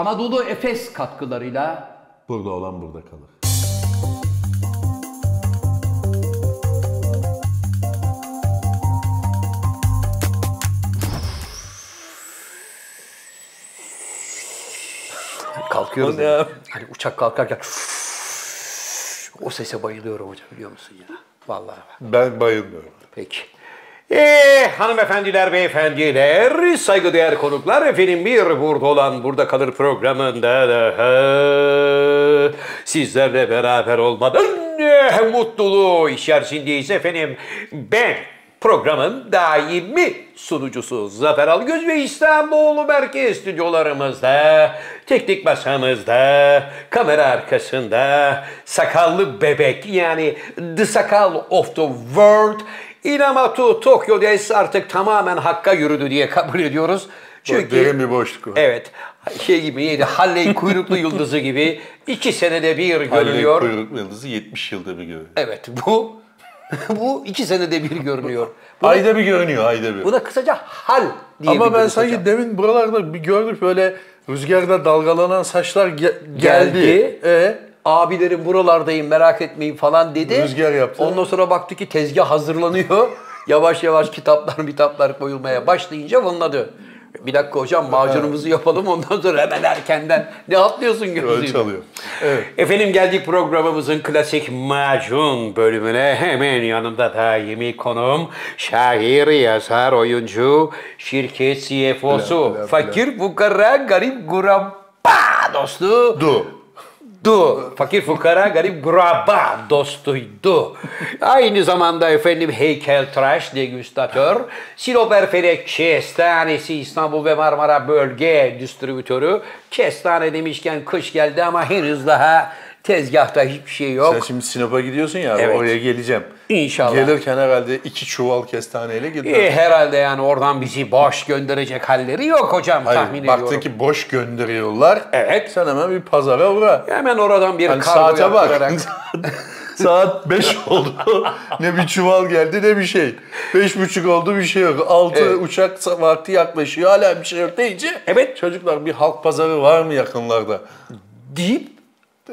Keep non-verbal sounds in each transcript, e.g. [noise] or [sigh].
Anadolu Efes katkılarıyla Burada olan burada kalır. kalkıyoruz. Abi? Hani uçak kalkarken [laughs] o sese bayılıyorum hocam biliyor musun ya? Vallahi. Ben bayılmıyorum. Peki. Ee, hanımefendiler, beyefendiler, saygıdeğer konuklar, efendim bir burada olan Burada Kalır programında daha sizlerle beraber olmadan ne mutluluğu içerisindeyiz efendim. Ben programın daimi sunucusu Zafer Algöz ve İstanbul Merkez stüdyolarımızda, teknik masamızda, kamera arkasında, sakallı bebek yani The Sakal of the World Inamatu Tokyo Des artık tamamen hakka yürüdü diye kabul ediyoruz. Çünkü derin bir boşluk var. Evet. Şey gibi neydi? Halley kuyruklu yıldızı gibi iki senede bir görülüyor. Halley kuyruklu yıldızı 70 yılda bir görüyor. Evet bu [laughs] bu iki senede bir görünüyor. Buna, Ayda bir görünüyor, ayda bir. buna kısaca hal diyebiliriz Ama ben sanki hocam. demin buralarda bir gördüm böyle rüzgarda dalgalanan saçlar ge- geldi. Geldi. E Abilerim buralardayım merak etmeyin falan dedi. Rüzgar yaptı. Ondan sonra baktı ki tezgah hazırlanıyor. [laughs] yavaş yavaş kitaplar kitaplar koyulmaya başlayınca vonladı. Bir dakika hocam macunumuzu yapalım ondan sonra hemen erkenden ne atlıyorsun öyle gözlüğüme? çalıyor. Evet. Efendim geldik programımızın klasik macun bölümüne. Hemen yanımda daimi konuğum şair, yazar, oyuncu, şirket CFO'su, fakir, fukara, garip, guraba dostu. Du. Du. Fakir fukara garip guraba dostuydu. Aynı zamanda efendim heykeltıraş, degüstatör, Sinop Erfelek Kestanesi İstanbul ve Marmara Bölge Distribütörü. Kestane demişken kış geldi ama henüz daha tezgahta hiçbir şey yok. Sen şimdi Sinop'a gidiyorsun ya Evet. oraya geleceğim. İnşallah. Gelirken herhalde iki çuval kestaneyle gidiyor. E, herhalde yani oradan bizi boş gönderecek halleri yok hocam Hayır, tahmin baktın ediyorum. ki boş gönderiyorlar. Evet. Sen hemen bir pazara uğra. Hemen oradan bir Hani kargo saate bak. [laughs] Saat 5 [laughs] oldu. ne bir çuval geldi ne bir şey. Beş buçuk oldu bir şey yok. Altı Evet. uçak vakti yaklaşıyor. Hala bir şey yok deyince. Evet. Çocuklar bir halk pazarı var mı yakınlarda? deyip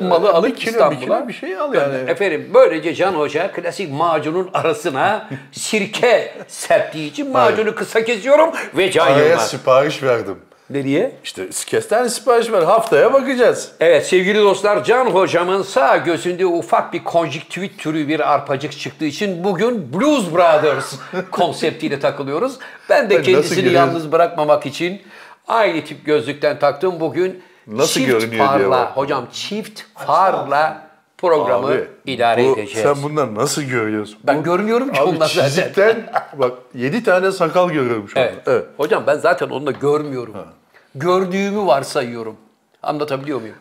malı alıp bir kilo, bir İstanbul'a. kilo bir şey al yani. Efendim böylece Can Hoca klasik macunun arasına [laughs] sirke serptiği için macunu kısa kesiyorum ve Can Araya Yılmaz. sipariş verdim. Nereye? İşte kestane sipariş ver. Haftaya bakacağız. Evet sevgili dostlar Can Hocam'ın sağ gözünde ufak bir konjüktivit türü bir arpacık çıktığı için bugün Blues Brothers [laughs] konseptiyle takılıyoruz. Ben de kendisini yalnız bırakmamak için aynı tip gözlükten taktım. Bugün Nasıl çift görünüyor diye farla, bak. hocam çift farla programı Abi, idare bu- edeceğiz. Sen bunları nasıl görüyorsun? Ben Bu- görmüyorum ki ondan zaten. çizikten [laughs] bak 7 tane sakal görüyorum şu anda. Evet. Evet. Hocam ben zaten onu da görmüyorum. Gördüğümü varsayıyorum. Anlatabiliyor muyum?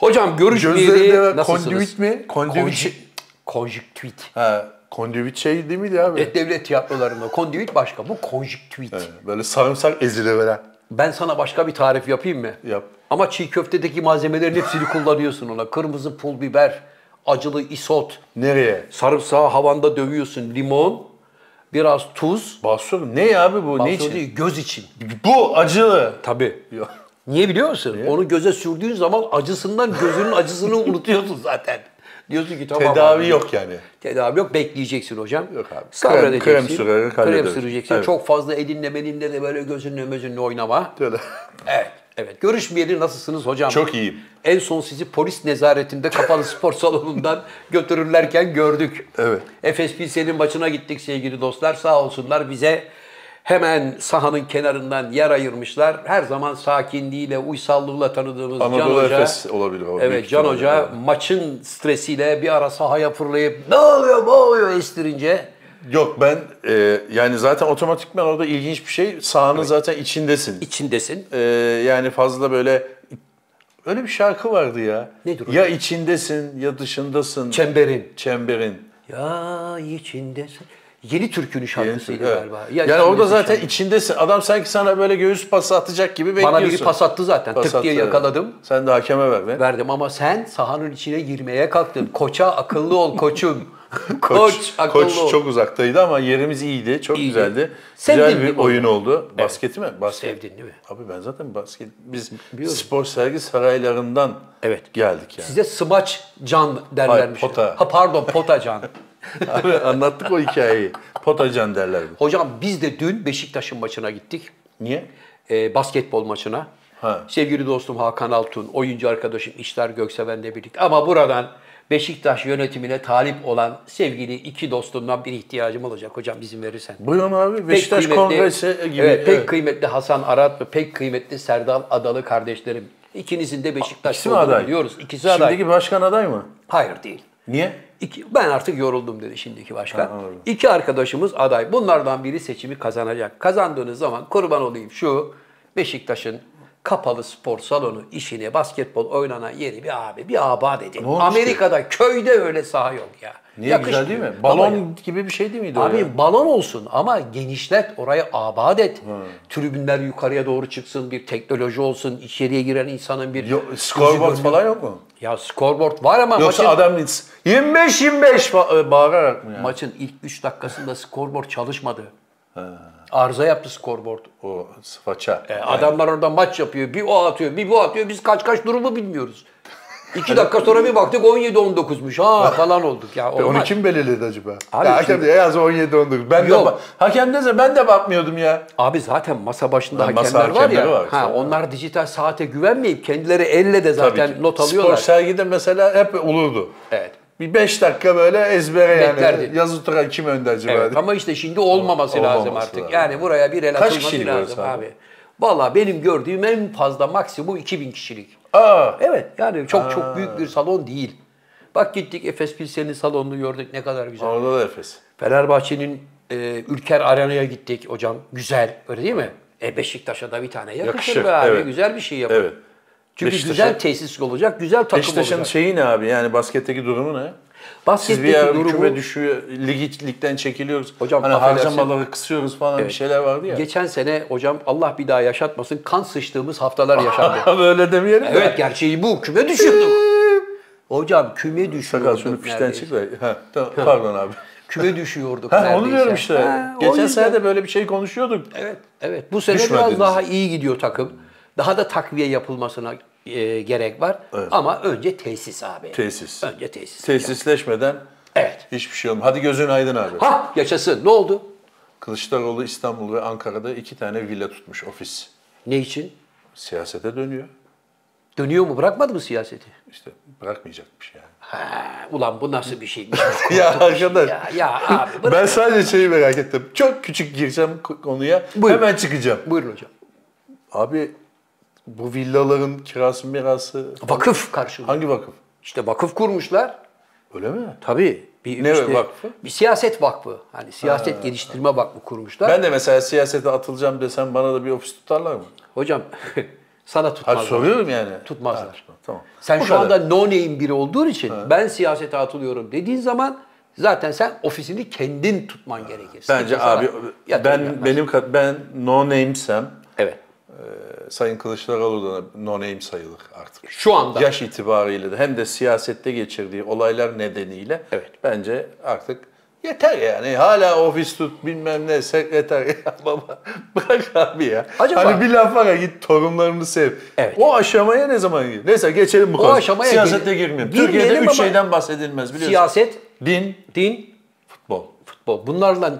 Hocam görüşmeyeli nasılsınız? kondivit mi? Kondivit Konj- şey-. Ha, kondivit şey değil miydi abi? Evet, devlet tiyatrolarında kondivit başka. Bu konjüktivit. Evet, Böyle sarımsak ezile veren. Ben sana başka bir tarif yapayım mı? Yap. Ama çiğ köftedeki malzemelerin hepsini kullanıyorsun ona. Kırmızı pul biber, acılı isot, Nereye? sarımsağı havanda dövüyorsun, limon, biraz tuz. Basur ne ya abi bu? ne Basıyor için? değil, göz için. Bu acılı. Tabii. Yok. Niye biliyor musun? Onu göze sürdüğün zaman acısından gözünün acısını [laughs] unutuyorsun zaten. Diyorsun ki tamam. Tedavi abi. yok yani. Tedavi yok. Bekleyeceksin hocam. Yok abi. Sabredeceksin. Krem- krem sürerek Krem süreceksin. Evet. Çok fazla elinle melinle de böyle gözünle mözünle oynama. Öyle. Evet. Evet. Görüşmeyeli nasılsınız hocam? Çok iyiyim. En son sizi polis nezaretinde kapalı spor [laughs] salonundan götürürlerken gördük. Evet. Efes Pilsen'in maçına gittik sevgili dostlar. Sağ olsunlar bize hemen sahanın kenarından yer ayırmışlar. Her zaman sakinliğiyle, uysallığıyla tanıdığımız Can Anadolu Hoca. Efes olabilir o. Evet Can. Hoca maçın stresiyle bir ara sahaya fırlayıp ne oluyor ne oluyor estirince Yok ben e, yani zaten otomatikman orada ilginç bir şey. Sahanın zaten içindesin. içindesin. E, yani fazla böyle öyle bir şarkı vardı ya. Nedir o? Ya içindesin ya dışındasın. Çemberin. Çemberin. Ya içindesin. Yeni türkünün şarkısıydı Evet. galiba. yani içindesin orada zaten şarkı. içindesin. Adam sanki sana böyle göğüs pası atacak gibi bekliyorsun. Bana biri pas attı zaten. Pas Tık diye attı, evet. yakaladım. Sen de hakeme ver be. Verdim ama sen sahanın içine girmeye kalktın. Koça akıllı ol koçum. [laughs] Koç, akıllı Koç ol. çok uzaktaydı ama yerimiz iyiydi. Çok İyiydi. güzeldi. Sevdin Güzel bir mi oyun oldu. Basketi mi? Basket. Sevdin değil mi? Abi ben zaten basket biz Biliyorum. spor sergi saraylarından Evet. geldik yani. Size smaç can derlermiş. Hayır, pota. Ha pardon pota can. [laughs] [laughs] Abi anlattık o hikayeyi. Potacan derlerdi. Hocam biz de dün Beşiktaş'ın maçına gittik. Niye? Ee, basketbol maçına. Ha. Sevgili dostum Hakan Altun, oyuncu arkadaşım İşler Gökseven'le birlikte. Ama buradan Beşiktaş yönetimine talip olan sevgili iki dostumdan bir ihtiyacım olacak hocam izin verirsen. Buyurun abi. Beşiktaş Kongresi gibi. Evet, pek Evet. kıymetli Hasan Arat ve pek kıymetli Serdal Adalı kardeşlerim. İkinizin de Beşiktaş İkisi mi olduğunu aday? biliyoruz. İkisi aday. Şimdiki başkan aday mı? Hayır değil. Niye? İki, ben artık yoruldum dedi şimdiki başkan. Ha. İki arkadaşımız aday. Bunlardan biri seçimi kazanacak. Kazandığınız zaman kurban olayım şu Beşiktaş'ın kapalı spor salonu işine basketbol oynanan yeri bir abi bir abat edin. Amerika'da köyde öyle saha yok ya. Niye Yakışmıyor. güzel değil mi? Balon ya- gibi bir şey değil miydi o Abi ya? balon olsun ama genişlet, orayı abat et. Tribünler yukarıya doğru çıksın, bir teknoloji olsun, içeriye giren insanın bir... Gözü scoreboard falan yok mu? Ya scoreboard var ama Yoksa maçın, adam 25-25 ba- bağırarak mı ya? maçın ilk 3 dakikasında scoreboard çalışmadı. Arıza yaptı scoreboard. O faça. E, Adamlar orada maç yapıyor, bir o atıyor, bir bu atıyor. Biz kaç kaç durumu bilmiyoruz. İki dakika sonra bir baktık 17-19'muş. Ha falan olduk ya. E, Onu Olmaz. kim belirledi acaba? Abi ya hakem şimdi- diye yaz 17 19. Ben Yok. de hakem dese ben de bakmıyordum ya. Abi zaten masa başında Ha, masa hakemler var ya. var, ha, tabii. onlar dijital saate güvenmeyip kendileri elle de zaten not Spor alıyorlar. sergide mesela hep olurdu. Evet. Bir 5 dakika böyle ezbere yani. Beklerdin. Yazı tura kim önde acaba? Evet ama işte şimdi olmaması Olmaması lazım artık. lazım. Yani buraya bir el atılması lazım abi? abi. Valla benim gördüğüm en fazla maksimum 2000 kişilik. Aa, Evet yani çok çok büyük bir salon değil. Bak gittik Efes Pilsen'in salonunu gördük ne kadar güzel. orada da Efes. Fenerbahçe'nin e, Ülker Arena'ya gittik hocam. Güzel öyle değil mi? E Beşiktaş'a da bir tane yakışır, Yakışır, be abi. evet. Güzel bir şey yapın. Evet. Çünkü Beşiktaş'a- güzel tesis olacak, güzel takım Beşiktaş'ın olacak. şeyi ne abi? Yani basketteki durumu ne? Siz Basketteki bir ara durumu- küme düşüyor, ligi, ligden çekiliyoruz. Hocam, hani harcamaları kısıyoruz falan bir şeyler vardı ya. Geçen sene hocam Allah bir daha yaşatmasın kan sıçtığımız haftalar yaşandı. [laughs] Böyle demeyelim de. evet gerçeği bu. Küme düşüyorduk. hocam küme düşüyorduk. Sakal şunu neredeyse. çık tamam, pardon abi. Küme düşüyorduk Ha, onu diyorum işte. Ha, Geçen sene de böyle bir şey konuşuyorduk. Evet, evet. Bu sene Düşmediniz. biraz daha iyi gidiyor takım. Daha da takviye yapılmasına e, gerek var. Ama önce tesis abi. Tesis. Önce tesis. Tesisleşmeden Evet. hiçbir şey olmaz. Hadi gözün aydın abi. Ha yaşasın. Ne oldu? Kılıçdaroğlu İstanbul ve Ankara'da iki tane villa tutmuş ofis. Ne için? Siyasete dönüyor. Dönüyor mu? Bırakmadı mı siyaseti? İşte bırakmayacakmış yani. Ha, ulan bu nasıl bir [laughs] şeymiş? ya arkadaş. ya, ya abi bırak. Ben sadece şeyi merak ettim. Çok küçük girsem konuya Buyurun. hemen çıkacağım. Buyurun hocam. Abi bu villaların kirası mirası Vakıf karşılığı. hangi vakıf? İşte vakıf kurmuşlar. Öyle mi? Tabii. Bir, Ne vakfı? Bir siyaset vakfı. Hani siyaset geliştirme vakfı kurmuşlar. Ben de mesela siyasete atılacağım desem bana da bir ofis tutarlar mı? Hocam [laughs] sana tutmazlar. soruyorum yani. Tutmazlar. Ha, tamam. Sen Bu şu kadar. anda no name biri olduğun için ben siyasete atılıyorum dediğin zaman zaten sen ofisini kendin tutman gerekir. Bence Kimse abi ben yapmaz. benim ben no name'sem evet. Sayın Kılıçdaroğlu da no name sayılır artık. Şu anda Yaş itibariyle de hem de siyasette geçirdiği olaylar nedeniyle Evet. bence artık yeter yani. Hala ofis tut bilmem ne sekreter [laughs] ya baba bırak abi ya. Acaba- Hani bir laf var ya git torunlarını sev. Evet. O aşamaya ne zaman gir? Neyse geçelim bu konuya. aşamaya Siyasete gir- girmeyelim. Türkiye'de üç şeyden bahsedilmez biliyorsun. siyaset, Din, din, futbol. futbol. Bunlarla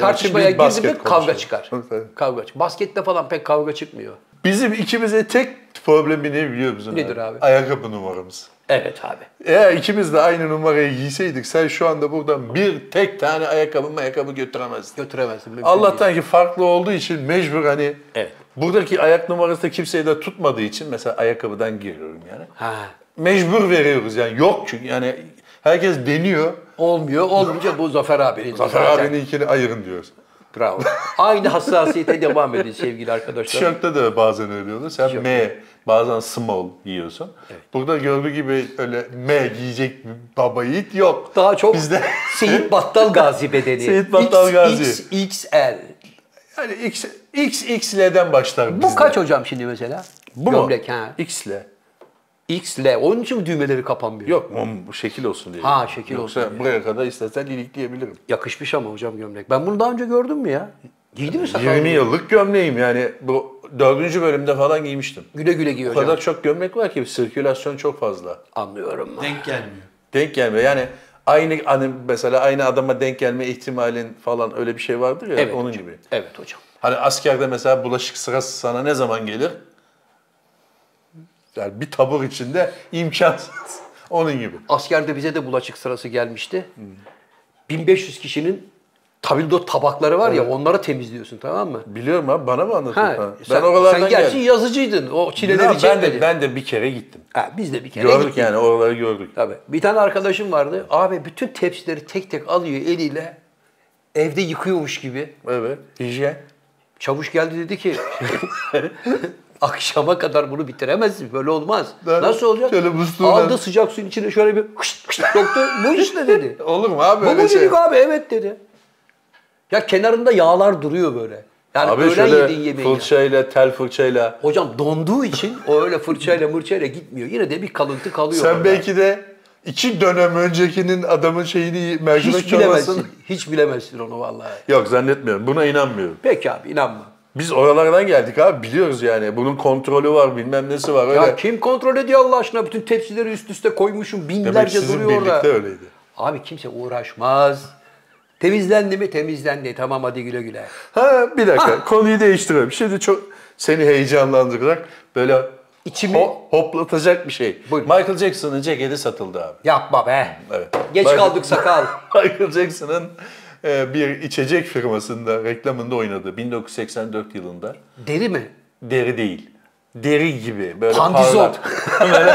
tartışmaya girdi mi kavga çıkar. Kavga çıkar. Baskette falan pek kavga çıkmıyor. Bizim ikimize tek problemi ne biliyor musun? Nedir abi? Ayakkabı numaramız. Evet abi. Eğer ikimiz de aynı numarayı giyseydik sen şu anda buradan bir tek tane ayakkabı ayakkabı götüremezdin. Götüremezsin. Allah'tan ki farklı olduğu için mecbur hani Evet. buradaki ayak numarası da kimseyi de tutmadığı için mesela ayakkabıdan giriyorum yani. Ha. Mecbur veriyoruz yani yok çünkü yani herkes deniyor. Olmuyor. Olmayınca bu Zafer abinin. Zafer zaten. abininkini ayırın diyoruz. Bravo. Aynı hassasiyete devam edin sevgili arkadaşlar. Tişörtte de bazen öyle oluyor. Sen M, bazen small giyiyorsun. Burada gördüğü gibi öyle M giyecek bir baba yiğit yok. Daha çok Bizde Seyit Battal Gazi bedeni. [laughs] Seyit Battal Gazi. XXL. yani X, XXL'den başlar Bu bizde. kaç hocam şimdi mesela? Bu mu? Gömlek ha. X'le. X, L. Onun için mi düğmeleri kapanmıyor? Yok o şekil olsun diye. Ha, şekil Yoksa olsun diye. buraya kadar istesen ilikleyebilirim. Yakışmış ama hocam gömlek. Ben bunu daha önce gördüm mü ya? Giydi mi sakal? 20 yıllık gömleğim yani bu dördüncü bölümde falan giymiştim. Güle güle giy O hocam. kadar çok gömlek var ki sirkülasyon çok fazla. Anlıyorum. Denk gelmiyor. Denk gelmiyor. Yani aynı hani mesela aynı adama denk gelme ihtimalin falan öyle bir şey vardır ya Evet onun hocam. gibi. Evet hocam. Hani askerde mesela bulaşık sırası sana ne zaman gelir? Yani bir tabur içinde imkansız. [laughs] Onun gibi. Askerde bize de bulaşık sırası gelmişti. 1500 kişinin tabildot tabakları var ya onları temizliyorsun tamam mı? Biliyorum abi bana mı anlatıyorsun? Ha, Ha, sen, ben oralardan sen gerçi geldim. yazıcıydın. O çileleri Ya ben de, ben de bir kere gittim. Ha, biz de bir kere Gördük gittik. yani oraları gördük. Tabii. Bir tane arkadaşım vardı. Abi bütün tepsileri tek tek alıyor eliyle. Evde yıkıyormuş gibi. Evet. Hijyen. Çavuş geldi dedi ki [laughs] akşama kadar bunu bitiremezsin. Böyle olmaz. Ben- Nasıl olacak? şöyle musluğuna- Aldı sıcak suyun içine şöyle bir hışt hışt soktu. Bu işte dedi. [laughs] Olur mu abi Bu mu şey? abi evet dedi. Ya kenarında yağlar duruyor böyle. Yani Abi öğlen şöyle yediğin yemeğin. ya. fırçayla, tel fırçayla. Hocam donduğu için o öyle fırçayla mırçayla gitmiyor. Yine de bir kalıntı kalıyor. Sen orada. belki de iki dönem öncekinin adamın şeyini mercimek hiç bilemezsin. çorbasını... Hiç bilemezsin onu vallahi. Yok zannetmiyorum. Buna inanmıyorum. Peki abi inanma. Biz oralardan geldik abi biliyoruz yani. Bunun kontrolü var bilmem nesi var öyle. Ya kim kontrol ediyor Allah aşkına? Bütün tepsileri üst üste koymuşum. Demek Binlerce sizin duruyor birlikte orada. öyleydi. Abi kimse uğraşmaz. Temizlendi mi temizlendi. Tamam hadi güle güle. Ha bir dakika Ha. konuyu değiştirelim. Şimdi çok seni heyecanlandıracak böyle İçimi- ho- hoplatacak bir şey. Buyurun. Michael Jackson'ın ceketi satıldı abi. Yapma be. Evet. Geç Michael- kaldık sakal. [laughs] Michael Jackson'ın bir içecek firmasında reklamında oynadı 1984 yılında. Deri mi? Deri değil. Deri gibi böyle Pandizot. parlak.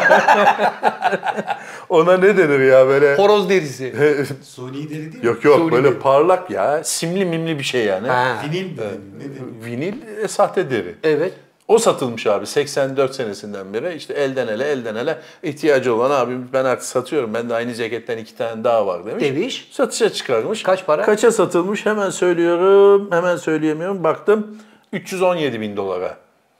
[laughs] Ona ne denir ya böyle? Horoz derisi. Suni deri değil mi? yok yok Suni böyle değil. parlak ya. Simli mimli bir şey yani. Ha. Vinil mi? Ne deri? Vinil e, sahte deri. Evet. O satılmış abi 84 senesinden beri işte elden ele elden ele ihtiyacı olan abim ben artık satıyorum. Ben de aynı ceketten iki tane daha var demiş. Demiş. Satışa çıkarmış. Kaç para? Kaça satılmış hemen söylüyorum. Hemen söyleyemiyorum. Baktım 317 bin dolara.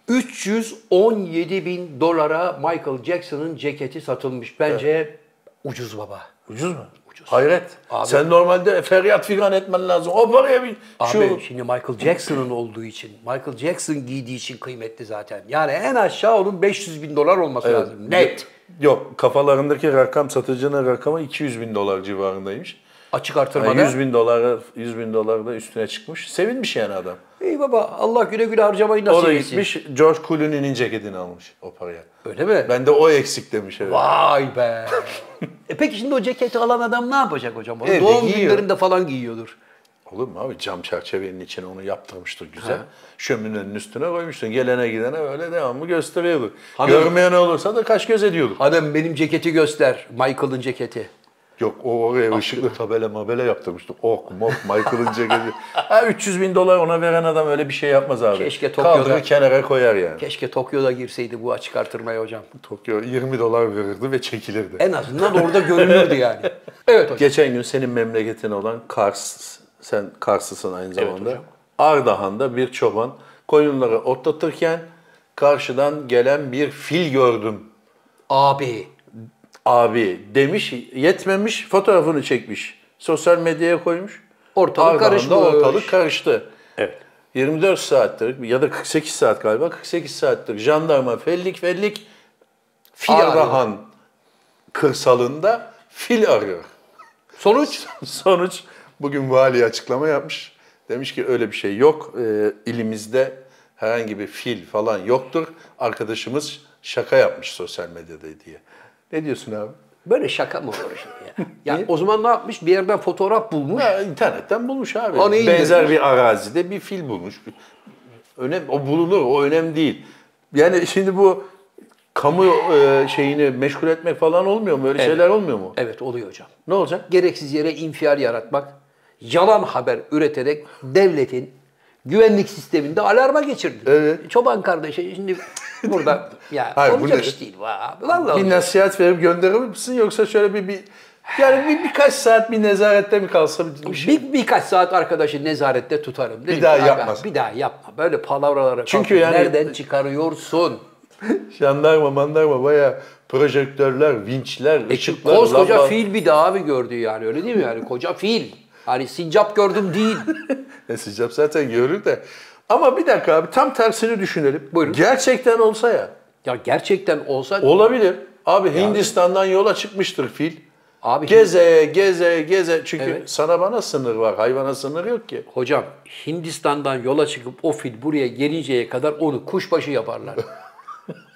317 bin dolara Michael Jackson'ın ceketi satılmış. Bence ucuz baba. Ucuz mu? Hayret. Abi- Sen normalde feryat figan etmen lazım. O paraya bir Abi şu şimdi Michael Jackson'ın olduğu için, Michael Jackson giydiği için kıymetli zaten. Yani en aşağı onun 500 bin dolar olması lazım. Net. Yok kafalarındaki rakam satıcının rakamı 200 bin dolar civarındaymış. Açık Yani artırmada. 100 bin dolara 100 bin dolar da üstüne çıkmış. Sevinmiş yani adam. Baba Allah güle güle harcamayı nasip O da etsin. gitmiş George Clooney'nin ceketini almış o paraya. Öyle mi? Ben de o eksik demiş evet. Vay be. e peki şimdi o ceketi alan adam ne yapacak hocam? Onu Evde doğum giyiyor. günlerinde falan giyiyordur. Olur mu abi cam çerçevenin içine onu yaptırmıştır güzel. Şöminenin üstüne koymuştur. Gelene gidene öyle devamlı gösteriyordu. Hanım- Görmeyen olursa da kaş göz ediyordu. Hanım benim ceketi göster. Michael'ın ceketi. Yok o oraya ışıklı tabela mabela yaptırmıştı. Ok mok Michael'ın ceketi. ha 300 bin dolar ona veren adam öyle bir şey yapmaz abi. Keşke Tokyo'da- Kaldırır kenara koyar yani. Keşke Tokyo'da girseydi bu açık artırmaya hocam. Tokyo 20 dolar verirdi ve çekilirdi. En azından orada görünürdü yani. Evet hocam. Geçen gün senin memleketin olan Kars, sen Karslısın aynı zamanda. hocam. Ardahan'da bir çoban koyunları otlatırken karşıdan gelen bir fil gördüm Abi. Abi demiş. Yetmemiş fotoğrafını çekmiş. Sosyal medyaya koymuş. Ortalık karışmış. ortalık karıştı. Evet. 24 saattir ya da 48 saat galiba 48 saattir jandarma fellik fellik Fil arıyor. Ardahan kırsalında fil arıyor. Sonuç? [laughs] Sonuç bugün vali açıklama yapmış. Demiş ki öyle bir şey yok. Ee, ilimizde herhangi bir fil falan yoktur. Arkadaşımız şaka yapmış sosyal medyada diye. Ne diyorsun abi? Böyle şaka mı olur şimdi ya? [laughs] Ya o zaman ne yapmış? Bir yerden fotoğraf bulmuş. Ha, internetten bulmuş abi. Onu indirmiş. Benzer bir arazide bir fil bulmuş. Önem, o bulunur, o önemli değil. Yani şimdi bu kamu e, şeyini meşgul etmek falan olmuyor mu? Öyle Evet. şeyler olmuyor mu? Evet oluyor hocam. Ne olacak? Gereksiz yere infial yaratmak, yalan haber üreterek devletin güvenlik sisteminde alarma geçirdi. Evet. Çoban kardeşi şimdi burada [laughs] ya Hayır, bu olacak ne? iş değil bu abi. Vallahi Bir olacak. nasihat verip gönderir misin yoksa şöyle bir, bir yani bir, birkaç saat bir nezarette mi kalsa bir, bir şey? Bir, birkaç saat arkadaşı nezarette tutarım. Derim daha ki, "Abi, yapmaz." Bir daha yapma. Böyle palavralara Çünkü kalkıp yani- nereden çıkarıyorsun? [laughs] Jandarma mandarma baya projektörler, vinçler, E, ışıklar. koskoca lamba- fil bir daha abi gördü yani öyle değil mi yani koca fil. Hani sincap gördüm değil. [laughs] E, sıcak zaten görür de. Ama bir dakika abi tam tersini düşünelim. Buyurun. Gerçekten olsa ya. Ya gerçekten olsa Olabilir. Abi Hindistan'dan yola çıkmıştır fil. Abi Geze, geze, geze. Çünkü Evet. sana bana sınır var. Hayvana sınır yok ki. hocam Hindistan'dan yola çıkıp o fil buraya gelinceye kadar onu kuşbaşı yaparlar. [laughs]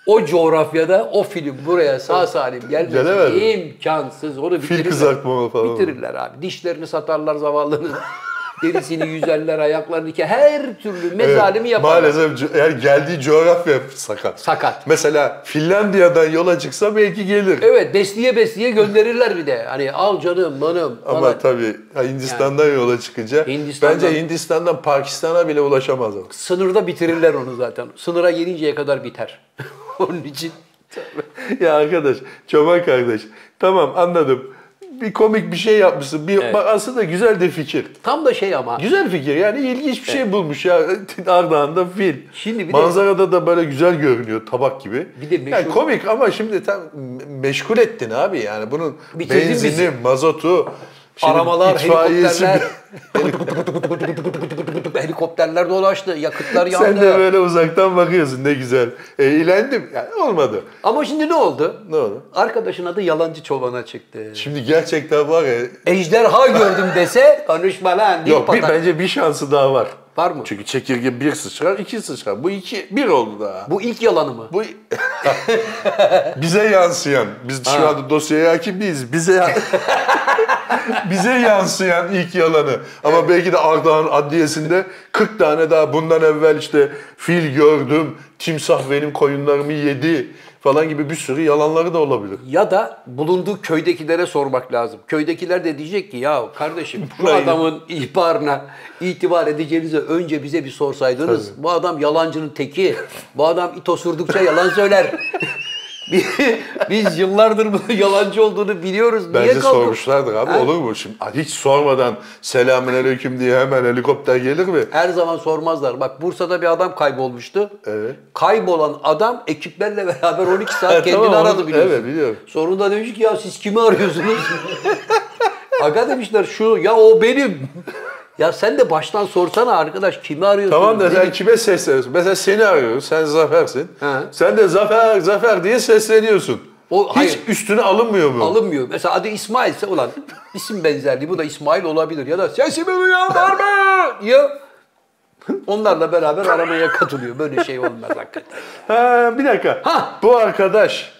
o coğrafyada o film buraya sağ salim gelmesi imkansız. Onu bitirirler. kızartma falan. Bitirirler abi. Dişlerini satarlar zavallının. [laughs] Derisini yüzerler, ayaklarını ki her türlü mezalimi yaparlar. Maalesef eğer geldiği coğrafya sakat. Sakat. Mesela Finlandiya'dan yola çıksa belki gelir. Evet besliye besliye gönderirler bir de. Hani al canım manım Ama falan. tabii ha, Hindistan'dan yola çıkınca Hindistan'dan- bence Hindistan'dan Pakistan'a bile ulaşamaz. Sınırda bitirirler onu zaten. Sınıra gelinceye kadar biter. [laughs] Onun için ya arkadaş, çoban kardeş. Tamam anladım. Bir komik bir şey yapmışsın. Bir, Evet. bak aslında güzel de fikir. tam da şey ama Güzel fikir yani ilginç bir şey bulmuş ya [laughs] Ardahan'da fil. Şimdi bir de- Manzarada da böyle güzel görünüyor tabak gibi. Bir de meşhur- yani komik ama şimdi tam meşgul ettin abi yani bunun Bitirdin benzini, bizi. mazotu, şimdi aramalar, itfaiyesi- helikopterler, [laughs] helikopterler dolaştı, yakıtlar yandı. Sen de böyle uzaktan bakıyorsun ne güzel. E, eğlendim. Yani olmadı. Ama şimdi ne oldu? Ne oldu? Arkadaşın adı yalancı çobana çıktı. Şimdi gerçekten var ya. Ejderha gördüm dese konuşma lan. Yok bir, bence bir şansı daha var. Var mı? Çünkü çekirge bir sıçrar, iki sıçrar. Bu iki, bir oldu daha. Bu ilk yalanı mı? Bu [laughs] bize yansıyan, biz şu anda dosyaya hakim değiliz. Bize [laughs] [laughs] bize yansıyan ilk yalanı. Ama belki de Ardahan Adliyesi'nde 40 tane daha bundan evvel işte fil gördüm, timsah benim koyunlarımı yedi falan gibi bir sürü yalanları da olabilir. Ya da bulunduğu köydekilere sormak lazım. Köydekiler de diyecek ki ya kardeşim bu adamın ihbarına itibar edeceğinize önce bize bir sorsaydınız. Bu adam yalancının teki. Bu adam it osurdukça yalan söyler. [laughs] Biz yıllardır bu yalancı olduğunu biliyoruz. Niye Bence kaldık? sormuşlardır abi Ha? olur mu? Şimdi hiç sormadan selamünaleyküm diye hemen helikopter gelir mi? Her zaman sormazlar. Bak Bursa'da bir adam kaybolmuştu. Evet. Kaybolan adam ekiplerle beraber 12 [laughs] saat kendini tamam, aradı biliyorsun. evet, biliyorum. Sonunda demiş ki ya siz kimi arıyorsunuz? [laughs] Aga demişler şu ya o benim. Ya sen de baştan sorsana arkadaş kimi arıyorsun? Tamam da sen kime sesleniyorsun? Mesela seni arıyoruz, sen Zafer'sin. Ha. Sen de Zafer, Zafer diye sesleniyorsun. O- Hiç hayır. üstüne alınmıyor mu? Alınmıyor. Mesela adı İsmail ise ulan isim benzerliği bu da İsmail olabilir ya da sesimi duyan var mı? Ya onlarla beraber aramaya katılıyor. Böyle şey olmaz hakikaten. Ha, bir dakika. Ha. Bu arkadaş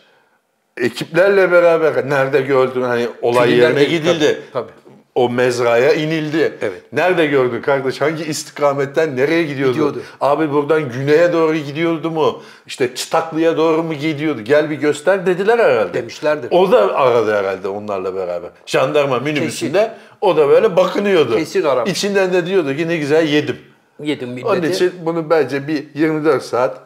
ekiplerle beraber nerede gördün hani olay Filmlerde- yerine gidildi. Tabii, tabii. O mezraya inildi. Evet. Nerede gördün kardeş? Hangi istikametten nereye gidiyordu? Gidiyordu. Abi buradan güneye doğru gidiyordu mu? İşte Çıtaklı'ya doğru mu gidiyordu? Gel bir göster dediler herhalde. Demişlerdir. O da aradı herhalde onlarla beraber. Jandarma minibüsünde o da böyle bakınıyordu. Kesin aramış. İçinden de diyordu ki ne güzel yedim. Yedim milleti. Onun için bunu bence bir 24 saat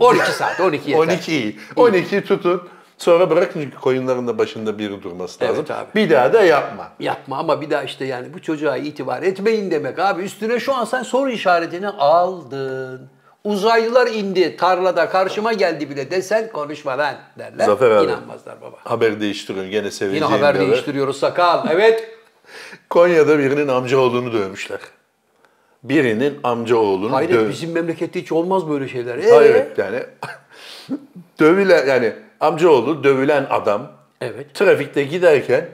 12 saat, 12 yeter. 12 iyi. 12 tutun. Sonra bırakın çünkü koyunların da başında biri durması Evet lazım. abi. Bir daha da yapma. Yapma ama bir daha işte yani bu çocuğa itibar etmeyin demek abi. Üstüne şu an sen soru işaretini aldın. Uzaylılar indi tarlada karşıma geldi bile desen konuşma lan derler. Zafer abi. İnanmazlar baba. Haber değiştiriyorsun gene Yine seveceğin haber değiştiriyoruz sakal. Evet. [laughs] Konya'da birinin amcaoğlunu dövmüşler. Birinin amcaoğlunu Hayret döv... bizim memlekette hiç olmaz böyle şeyler. Ee? Hayret yani. [laughs] dövülen yani amcaoğlu dövülen adam Evet. trafikte giderken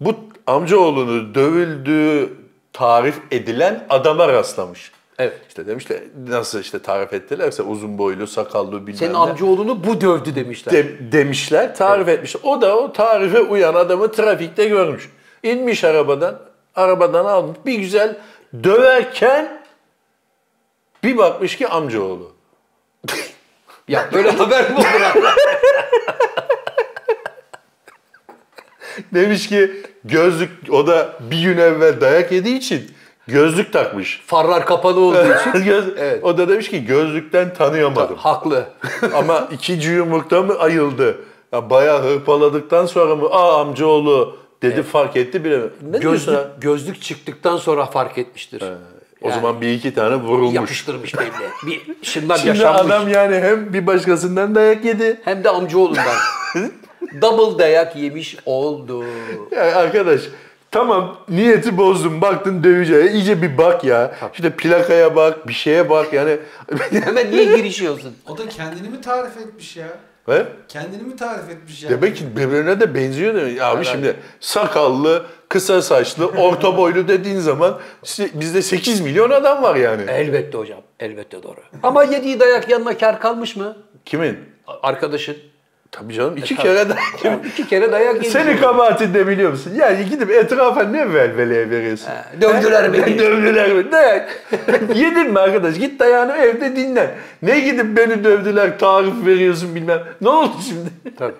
bu amcaoğlunu dövüldüğü tarif edilen adama rastlamış. Evet. İşte demişler nasıl işte tarif ettilerse uzun boylu, sakallı bilmem Senin ne. amcaoğlunu bu dövdü demişler. De- demişler, tarif etmiş. O da o tarife uyan adamı trafikte görmüş. İnmiş arabadan, arabadan almış. Bir güzel döverken bir bakmış ki amcaoğlu. [laughs] ya böyle haber mi olur? [laughs] Demiş ki gözlük, o da bir gün evvel dayak yediği için gözlük takmış. Farlar kapalı olduğu [laughs] için. Göz- Evet. O da demiş ki gözlükten tanıyamadım. Haklı. [laughs] Ama ikinci yumrukta mı ayıldı? Ya bayağı hırpaladıktan sonra mı aa amcaoğlu dedi fark etti bile. Ne Gözlük, gözlük çıktıktan sonra fark etmiştir. O Yani. zaman bir iki tane vurulmuş. Yapıştırmış belli. Bir şınlar Şimdi yaşanmış. adam yani hem bir başkasından dayak yedi. Hem de amcaoğlundan. [laughs] Double dayak yemiş oldu. Ya arkadaş tamam niyeti bozdun baktın döveceğe iyice bir bak ya. İşte plakaya bak bir şeye bak yani. Hemen niye girişiyorsun? O da kendini mi tarif etmiş ya? He? Kendini mi tarif etmiş ya? Demek ki birbirine de benziyor demek. Ya abi şimdi sakallı, kısa saçlı, orta boylu dediğin zaman işte bizde 8 milyon adam var yani. Elbette hocam. Elbette doğru. Ama yediği dayak yanına kar kalmış mı? Kimin? Arkadaşın. Tabii canım iki tabii. kere de. Yani iki kere dayak yemiş. Senin kabahatin de biliyor musun? Yani gidip etrafa ne velveleye veriyorsun? dövdüler beni. dövdüler beni. Dayak. [laughs] Yedin mi arkadaş? Git dayağını evde dinle. Ne gidip beni dövdüler tarif veriyorsun bilmem. Ne oldu şimdi? Tabii.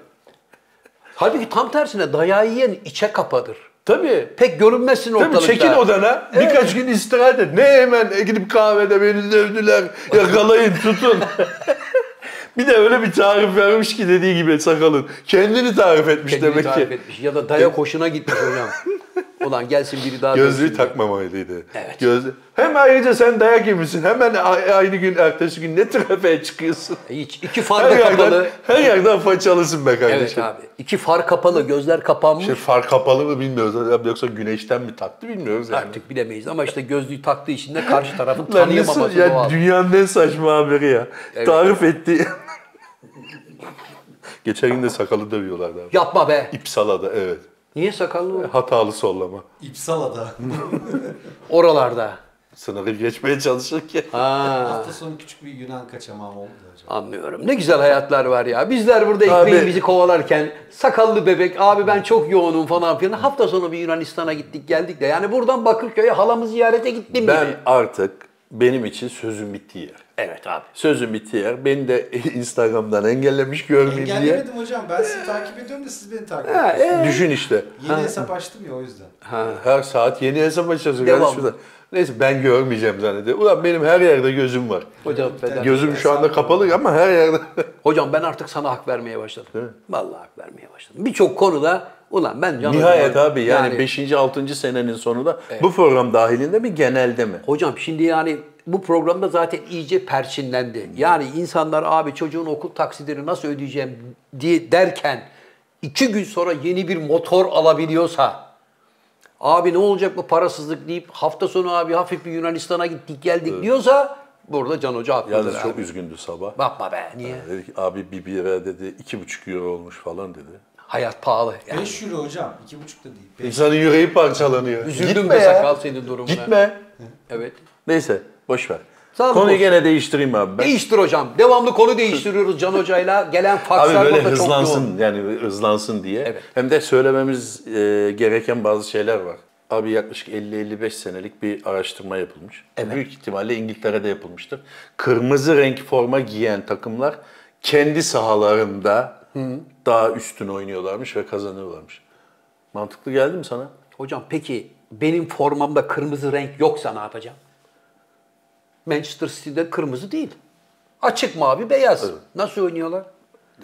Halbuki tam tersine dayağı yiyen içe kapadır. Tabii. Pek görünmezsin Tabii ortalıkta. çekil odana. Birkaç gün istirahat et. Ne hemen gidip kahvede beni dövdüler. Yakalayın tutun. [laughs] bir de öyle bir tarif vermiş ki dediği gibi sakalın. Kendini tarif etmiş Kendini demek tarif ki. etmiş. Ya da dayak hoşuna gitmiş hocam. [laughs] Ulan gelsin biri daha Gözlüğü takmamalıydı. Evet. Gözlü... Hem ayrıca sen dayak yemişsin. Hemen aynı gün ertesi gün ne trafiğe çıkıyorsun. Hiç. iki Her far da yerden, kapalı. her yerden façalısın be kardeşim. Evet abi. İki far kapalı, gözler kapanmış. İşte far kapalı mı bilmiyoruz. Yoksa güneşten mi taktı bilmiyoruz yani. Artık bilemeyiz ama işte gözlüğü taktığı için de karşı tarafın tanıyamaması ya doğal. dünyanın en saçma haberi ya. Evet. Tarif etti. Geçen gün de sakalı dövüyorlardı abi. Yapma be. İpsala'da evet. Niye sakallı o? Hatalı sollama. İpsala'da. [laughs] Oralarda. Sınırı geçmeye çalışırken. Ha, Hafta sonu küçük bir Yunan kaçamağı oldu hocam. anlıyorum. Ne güzel hayatlar var ya. Bizler burada ekmeğimizi kovalarken sakallı bebek abi ben çok yoğunum falan filan. Hafta sonu bir Yunanistan'a gittik geldik de. Yani buradan Bakırköy'e halamı ziyarete gittim Ben gibi. artık benim için sözüm bittiği yer. Evet abi. Sözüm bittiği yer. Beni de [laughs] Instagram'dan engellemiş görmeyeyim diye. Engellemedim hocam. Ben sizi takip ediyorum da siz beni takip Ha, ediyorsunuz. e, Düşün işte. Yeni hesap açtım ya o yüzden. Her saat yeni hesap açacağız. Devam. Neyse ben görmeyeceğim zannediyorum. Ulan benim her yerde gözüm var. Hocam, ben, Gözüm şu anda kapalı ama her yerde. [laughs] hocam ben artık sana hak vermeye başladım. Vallahi hak vermeye başladım. Birçok konuda ulan ben canım. Nihayet abi yani 5. 6. senenin sonunda bu program dahilinde mi genelde mi? Hocam şimdi yani bu programda zaten iyice perçinlendi. Yani insanlar abi çocuğun okul taksidini nasıl ödeyeceğim diye derken iki gün sonra yeni bir motor alabiliyorsa abi ne olacak bu parasızlık deyip hafta sonu abi hafif bir Yunanistan'a gittik geldik diyorsa burada Can Hoca haklıdır Yalnız abi. çok üzgündü sabah. Bakma be niye? Dedi ki abi bir bira dedi iki buçuk euro olmuş falan dedi. Hayat pahalı. Yani. 5 euro hocam. 2,5 da değil. Beş. İnsanın yüreği parçalanıyor. Üzüldüm Gitme be ya. sakal senin durumuna. Gitme. Evet. Neyse boş ver. Sağ Konuyu boş. gene değiştireyim abi ben. Değiştir hocam. Devamlı konu değiştiriyoruz Can Hoca'yla. Gelen Abi fakslar böyle burada çok hızlansın yani hızlansın diye. Evet. Hem de söylememiz e, gereken bazı şeyler var. Abi yaklaşık 50-55 senelik bir araştırma yapılmış. Evet. Büyük ihtimalle İngiltere'de yapılmıştır. Kırmızı renk forma giyen takımlar kendi sahalarında daha üstün oynuyorlarmış ve kazanıyorlarmış. Mantıklı geldi mi sana? Hocam peki benim formamda kırmızı renk yoksa ne yapacağım? Manchester City'de kırmızı değil. Açık mavi beyaz. Nasıl oynuyorlar?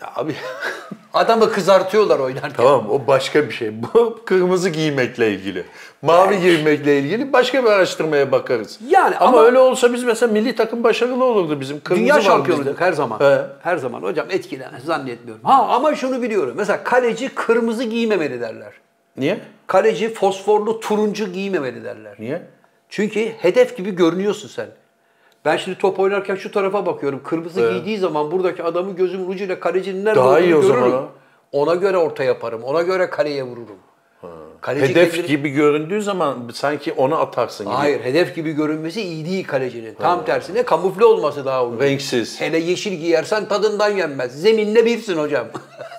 Ya abi [laughs] Adamı kızartıyorlar oynarken. tamam o başka bir şey. Bu [laughs] kırmızı giymekle ilgili. Mavi giymekle ilgili başka bir araştırmaya bakarız. Yani ama, ama- öyle olsa biz mesela milli takım başarılı olurdu bizim. Kırmızı Dünya bizde. her zaman. He. Her zaman hocam etkilen zannetmiyorum. Ha ama şunu biliyorum. Mesela kaleci kırmızı giymemeli derler. Niye? Kaleci fosforlu turuncu giymemeli derler. Niye? Çünkü hedef gibi görünüyorsun sen. Ben şimdi top oynarken şu tarafa bakıyorum. Kırmızı giydiği zaman buradaki adamı gözümün ucuyla kalecinin nerede Daha olduğunu iyi o görürüm. zaman ha. Ona göre orta yaparım. Ona göre kaleye vururum. Kaleci Hedef kendini- gibi göründüğü zaman sanki onu atarsın gibi. Hayır, hedef gibi görünmesi iyi değil kalecinin. Tam tersine kamufle olması daha uygun. Renksiz. Hele yeşil giyersen tadından yenmez. Zeminle birsin hocam. [laughs]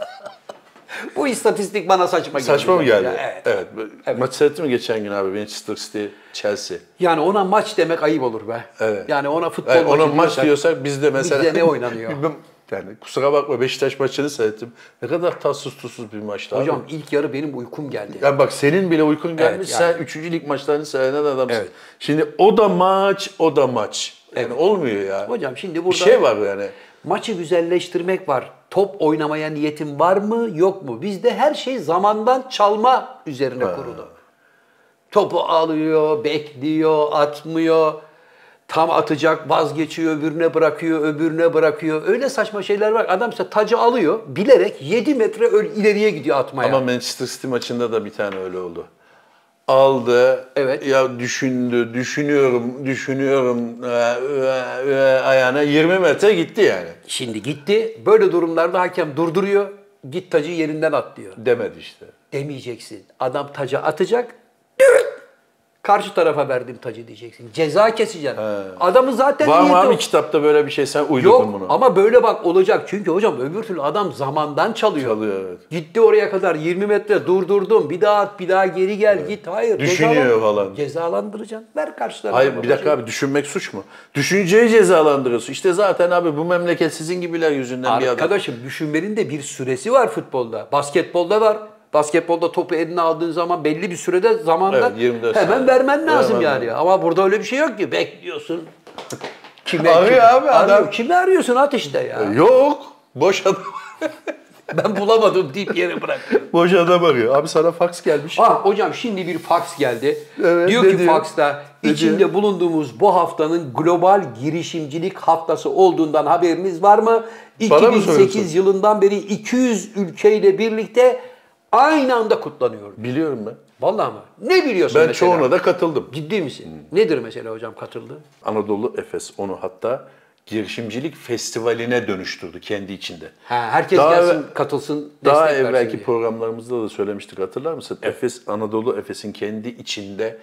Bu istatistik bana saçma geldi. Saçma mı geldi? Ya, evet. evet. Maç seyrettin mi geçen gün abi? Manchester City, Chelsea. Yani ona maç demek ayıp olur be. Evet. Yani ona futbol Yani ona maç diyorsak- diyorsak bizde mesela... Bizde ne oynanıyor? [laughs] Yani kusura bakma Beşiktaş maçını seyrettim. Ne kadar tatsız tuzsuz bir maçtı Hocam abi. ilk yarı benim uykum geldi. Yani bak senin bile uykun gelmiş. yani. Sen 3. lig maçlarını seyreden adamsın. Evet. Şimdi o da maç, o da maç. Yani olmuyor ya. Hocam şimdi bir burada şey var yani. Maçı güzelleştirmek var. Top oynamaya niyetin var mı yok mu? Bizde her şey zamandan çalma üzerine kurulu. Topu alıyor, bekliyor, atmıyor. Tam atacak, vazgeçiyor, öbürüne bırakıyor, öbürüne bırakıyor. Öyle saçma şeyler var. Adam ise tacı alıyor, bilerek 7 metre ileriye gidiyor atmaya. Ama Manchester City maçında da bir tane öyle oldu. Aldı, Evet. ya düşündü, düşünüyorum, düşünüyorum e, e, e, ayağına 20 metre gitti yani. Şimdi gitti, böyle durumlarda hakem durduruyor, git tacı yerinden at diyor. Demedi işte. Demeyeceksin. Adam taca atacak, dürüt, karşı tarafa verdim tacı diyeceksin. Ceza keseceksin. Adamı zaten Var mı abi o. kitapta böyle bir şey sen uydurdun Yok bunu? ama böyle bak olacak. Çünkü hocam öbür türlü adam zamandan çalıyor. Çalıyor, evet. Gitti oraya kadar 20 metre durdurdum. Bir daha at, bir daha geri gel git. Hayır. Düşünüyor cezalan- falan. Cezalandıracaksın. Ver karşı tarafa. Hayır bir dakika abi düşünmek suç mu? Düşünceyi cezalandırıyorsun. İşte zaten abi bu memleket sizin gibiler yüzünden bir adam. Arkadaşım düşünmenin de bir süresi var futbolda. Basketbolda var. Basketbolda topu eline aldığın zaman belli bir sürede zamanda Evet, 24 hemen saniye. vermen lazım Vermen yani. Ama burada öyle bir şey yok ki. Bekliyorsun. [laughs] Kime, Arıyor kime- abi adam. Arıyor. Kimi arıyorsun at işte ya. Yok. Boş adam. [laughs] ben bulamadım deyip yere bırak. [laughs] Boş adam arıyor. Abi sana fax gelmiş. Ah hocam şimdi bir fax geldi. Evet, diyor ki diyor? Ne içinde diyor? bulunduğumuz bu haftanın global girişimcilik haftası olduğundan haberiniz var mı? Bana mı 2008 soruyorsun? yılından beri 200 ülkeyle birlikte aynı anda kutlanıyor. Biliyorum ben. Vallahi mı? Ne biliyorsun Ben mesela? çoğuna da katıldım. Ciddi misin? Nedir mesela hocam katıldı? Anadolu Efes onu hatta girişimcilik festivaline dönüştürdü kendi içinde. Ha, herkes Daha gelsin, evvel- katılsın, Daha destek versin evvelki diye. programlarımızda da söylemiştik hatırlar mısın? Efes, Anadolu Efes'in kendi içinde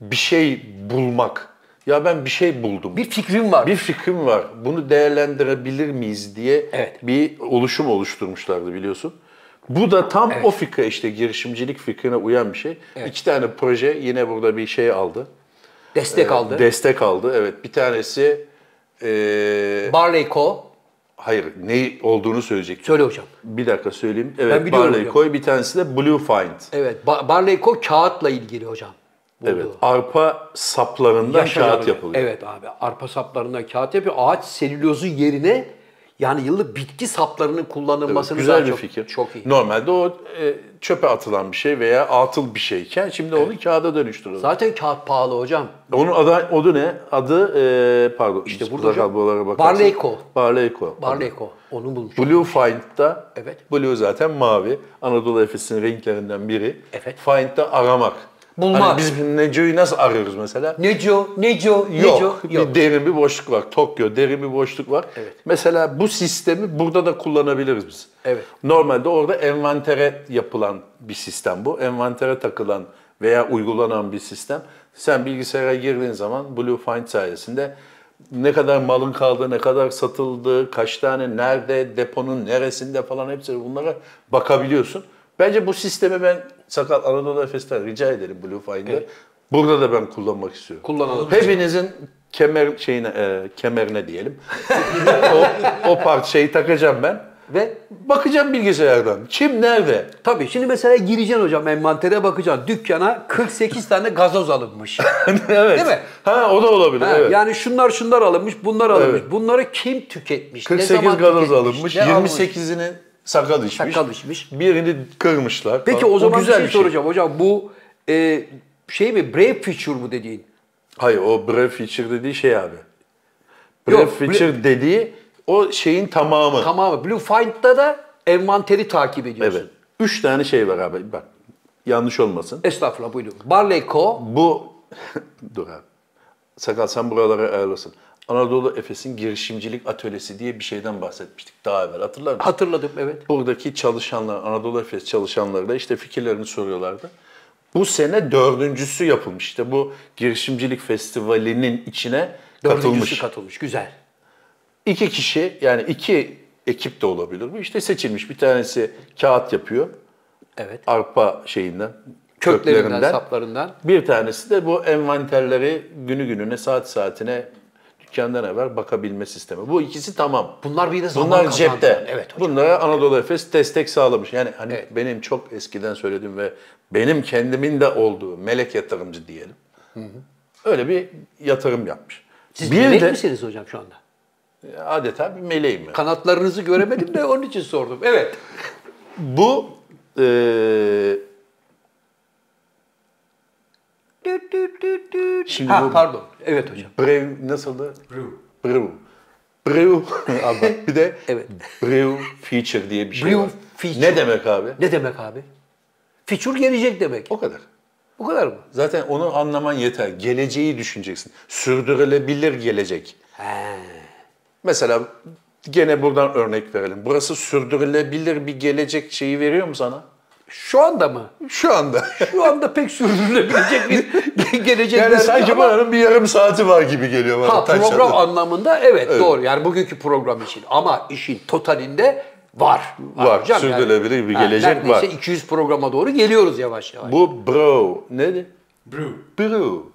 bir şey bulmak. Ya ben bir şey buldum. Bir fikrim var. Bir fikrim var. Bunu değerlendirebilir miyiz diye Evet. bir oluşum oluşturmuşlardı biliyorsun. Bu da tam o fikre işte girişimcilik fikrine uyan bir şey. İki tane proje yine burada bir şey aldı. destek aldı. Destek aldı. Evet bir tanesi eee Barley Co. hayır ne olduğunu söyleyecektim. Söyle hocam. Bir dakika söyleyeyim. Evet Barley. Koy bir tanesi de Blue Find. Evet. Ba- Barley Co. kağıtla ilgili hocam. buldu. Evet. Arpa saplarından Yaşanan- kağıt yapılıyor. Evet abi. Arpa saplarından kağıt yapıyor. Ağaç selülozu yerine yani yıllık bitki saplarının kullanılmasını Güzel daha bir çok, fikir. Çok iyi. Normalde o e, çöpe atılan bir şey veya atıl bir şeyken şimdi onu kağıda dönüştürüyorlar. Zaten kağıt pahalı hocam. Onun adı, adı ne? Adı e, pardon. İşte burada hocam. Barleyco. Barleyco. Barley Co. Onu bulmuş. Blue Find'da Evet. Blue zaten mavi. Anadolu Efes'in renklerinden biri. Evet. Find'da aramak. Bulmak. Hani biz Neco'yu nasıl arıyoruz mesela? Neco, Neco, Yok. Neco. Yok. Bir derin bir boşluk var. Tokyo derin bir boşluk var. Evet. Mesela bu sistemi burada da kullanabiliriz biz. Evet. Normalde orada envantere yapılan bir sistem bu. Envantere takılan veya uygulanan bir sistem. Sen bilgisayara girdiğin zaman Blue Find sayesinde ne kadar malın kaldığı, ne kadar satıldığı, kaç tane, nerede, deponun neresinde falan hepsi bunlara bakabiliyorsun. Bence bu sistemi ben Sakal Anadolu Efes'ten rica ederim Blue Find'e. Burada da ben kullanmak istiyorum. Kullanalım. Hepinizin kemer şeyine e, kemerine diyelim. o o parçayı takacağım ben Ve bakacağım bilgisayardan. Kim nerede? tabii şimdi mesela gireceksin hocam envantere bakacaksın. Dükkana 48 tane gazoz alınmış. [laughs] evet. Değil mi? Ha o da olabilir. Ha, evet. Yani şunlar şunlar alınmış, bunlar alınmış. Evet. Bunları kim tüketmiş? ne 48 zaman gazoz tüketmiş, alınmış. ne almış? 28'ini sakal içmiş. Sakal içmiş. Birini kırmışlar. Peki falan. o zaman güzel bir şey soracağım hocam. Bu e, şey mi? Brave feature bu dediğin? Hayır o Brave Feature dediği şey abi. Yok, Brave Feature dediği o şeyin tamamı. Tamamı. Blue Find'da da envanteri takip ediyorsun. Evet. Üç tane şey var abi. Bak yanlış olmasın. Estağfurullah buyurun. Barley Co. Bu [laughs] dur abi. Sakal sen buralara ayarlasın. Anadolu Efes'in girişimcilik atölyesi diye bir şeyden bahsetmiştik daha evvel hatırlar mısın? Hatırladım evet. Buradaki çalışanlar, Anadolu Efes çalışanları da işte fikirlerini soruyorlardı. Bu sene dördüncüsü yapılmış. İşte bu girişimcilik festivalinin içine Dördüncüsü katılmış. katılmış. Güzel. İki kişi yani iki ekip de olabilir bu. İşte seçilmiş. Bir tanesi kağıt yapıyor. Evet. Arpa şeyinden, Köklerinden, köklerinden. saplarından. Bir tanesi de bu envanterleri günü gününe, saat saatine dükkandan evvel bakabilme sistemi. Bu ikisi tamam. Bunlar bir de zaman Bunlar kazandılar. cepte. Evet hocam. Bunlara Anadolu Efes destek sağlamış. Yani hani Evet. benim çok eskiden söylediğim ve benim kendimin de olduğu melek yatırımcı diyelim. Öyle bir yatırım yapmış. Siz bir melek de misiniz hocam şu anda? adeta bir meleğim. yani. Kanatlarınızı göremedim de onun için sordum. Evet. Bu eee Düt düt düt düt. Şimdi ha, bu- pardon. Evet hocam. Brew nasıldı? Brew. Brew. Brew. [laughs] Abi bir de Evet. Brew feature diye bir şey Brew var. feature. Ne demek abi? Ne demek abi? Feature gelecek demek. O kadar. Bu kadar mı? Zaten onu anlaman yeter. Geleceği düşüneceksin. Sürdürülebilir gelecek. He. Mesela gene buradan örnek verelim. Burası sürdürülebilir bir gelecek şeyi veriyor mu sana? Şu anda mı? Şu anda. Şu anda pek sürdürülebilecek bir [laughs] gelecek yani sanki ama- buranın bir yarım saati var gibi geliyor bana. Ha program anlamında evet, doğru. Yani bugünkü program için. Ama işin totalinde var. Var, hocam sürdürülebilir bir Ha, gelecek neredeyse var. 200 programa doğru geliyoruz yavaş yavaş. Bu bro neydi? Brew. Brew.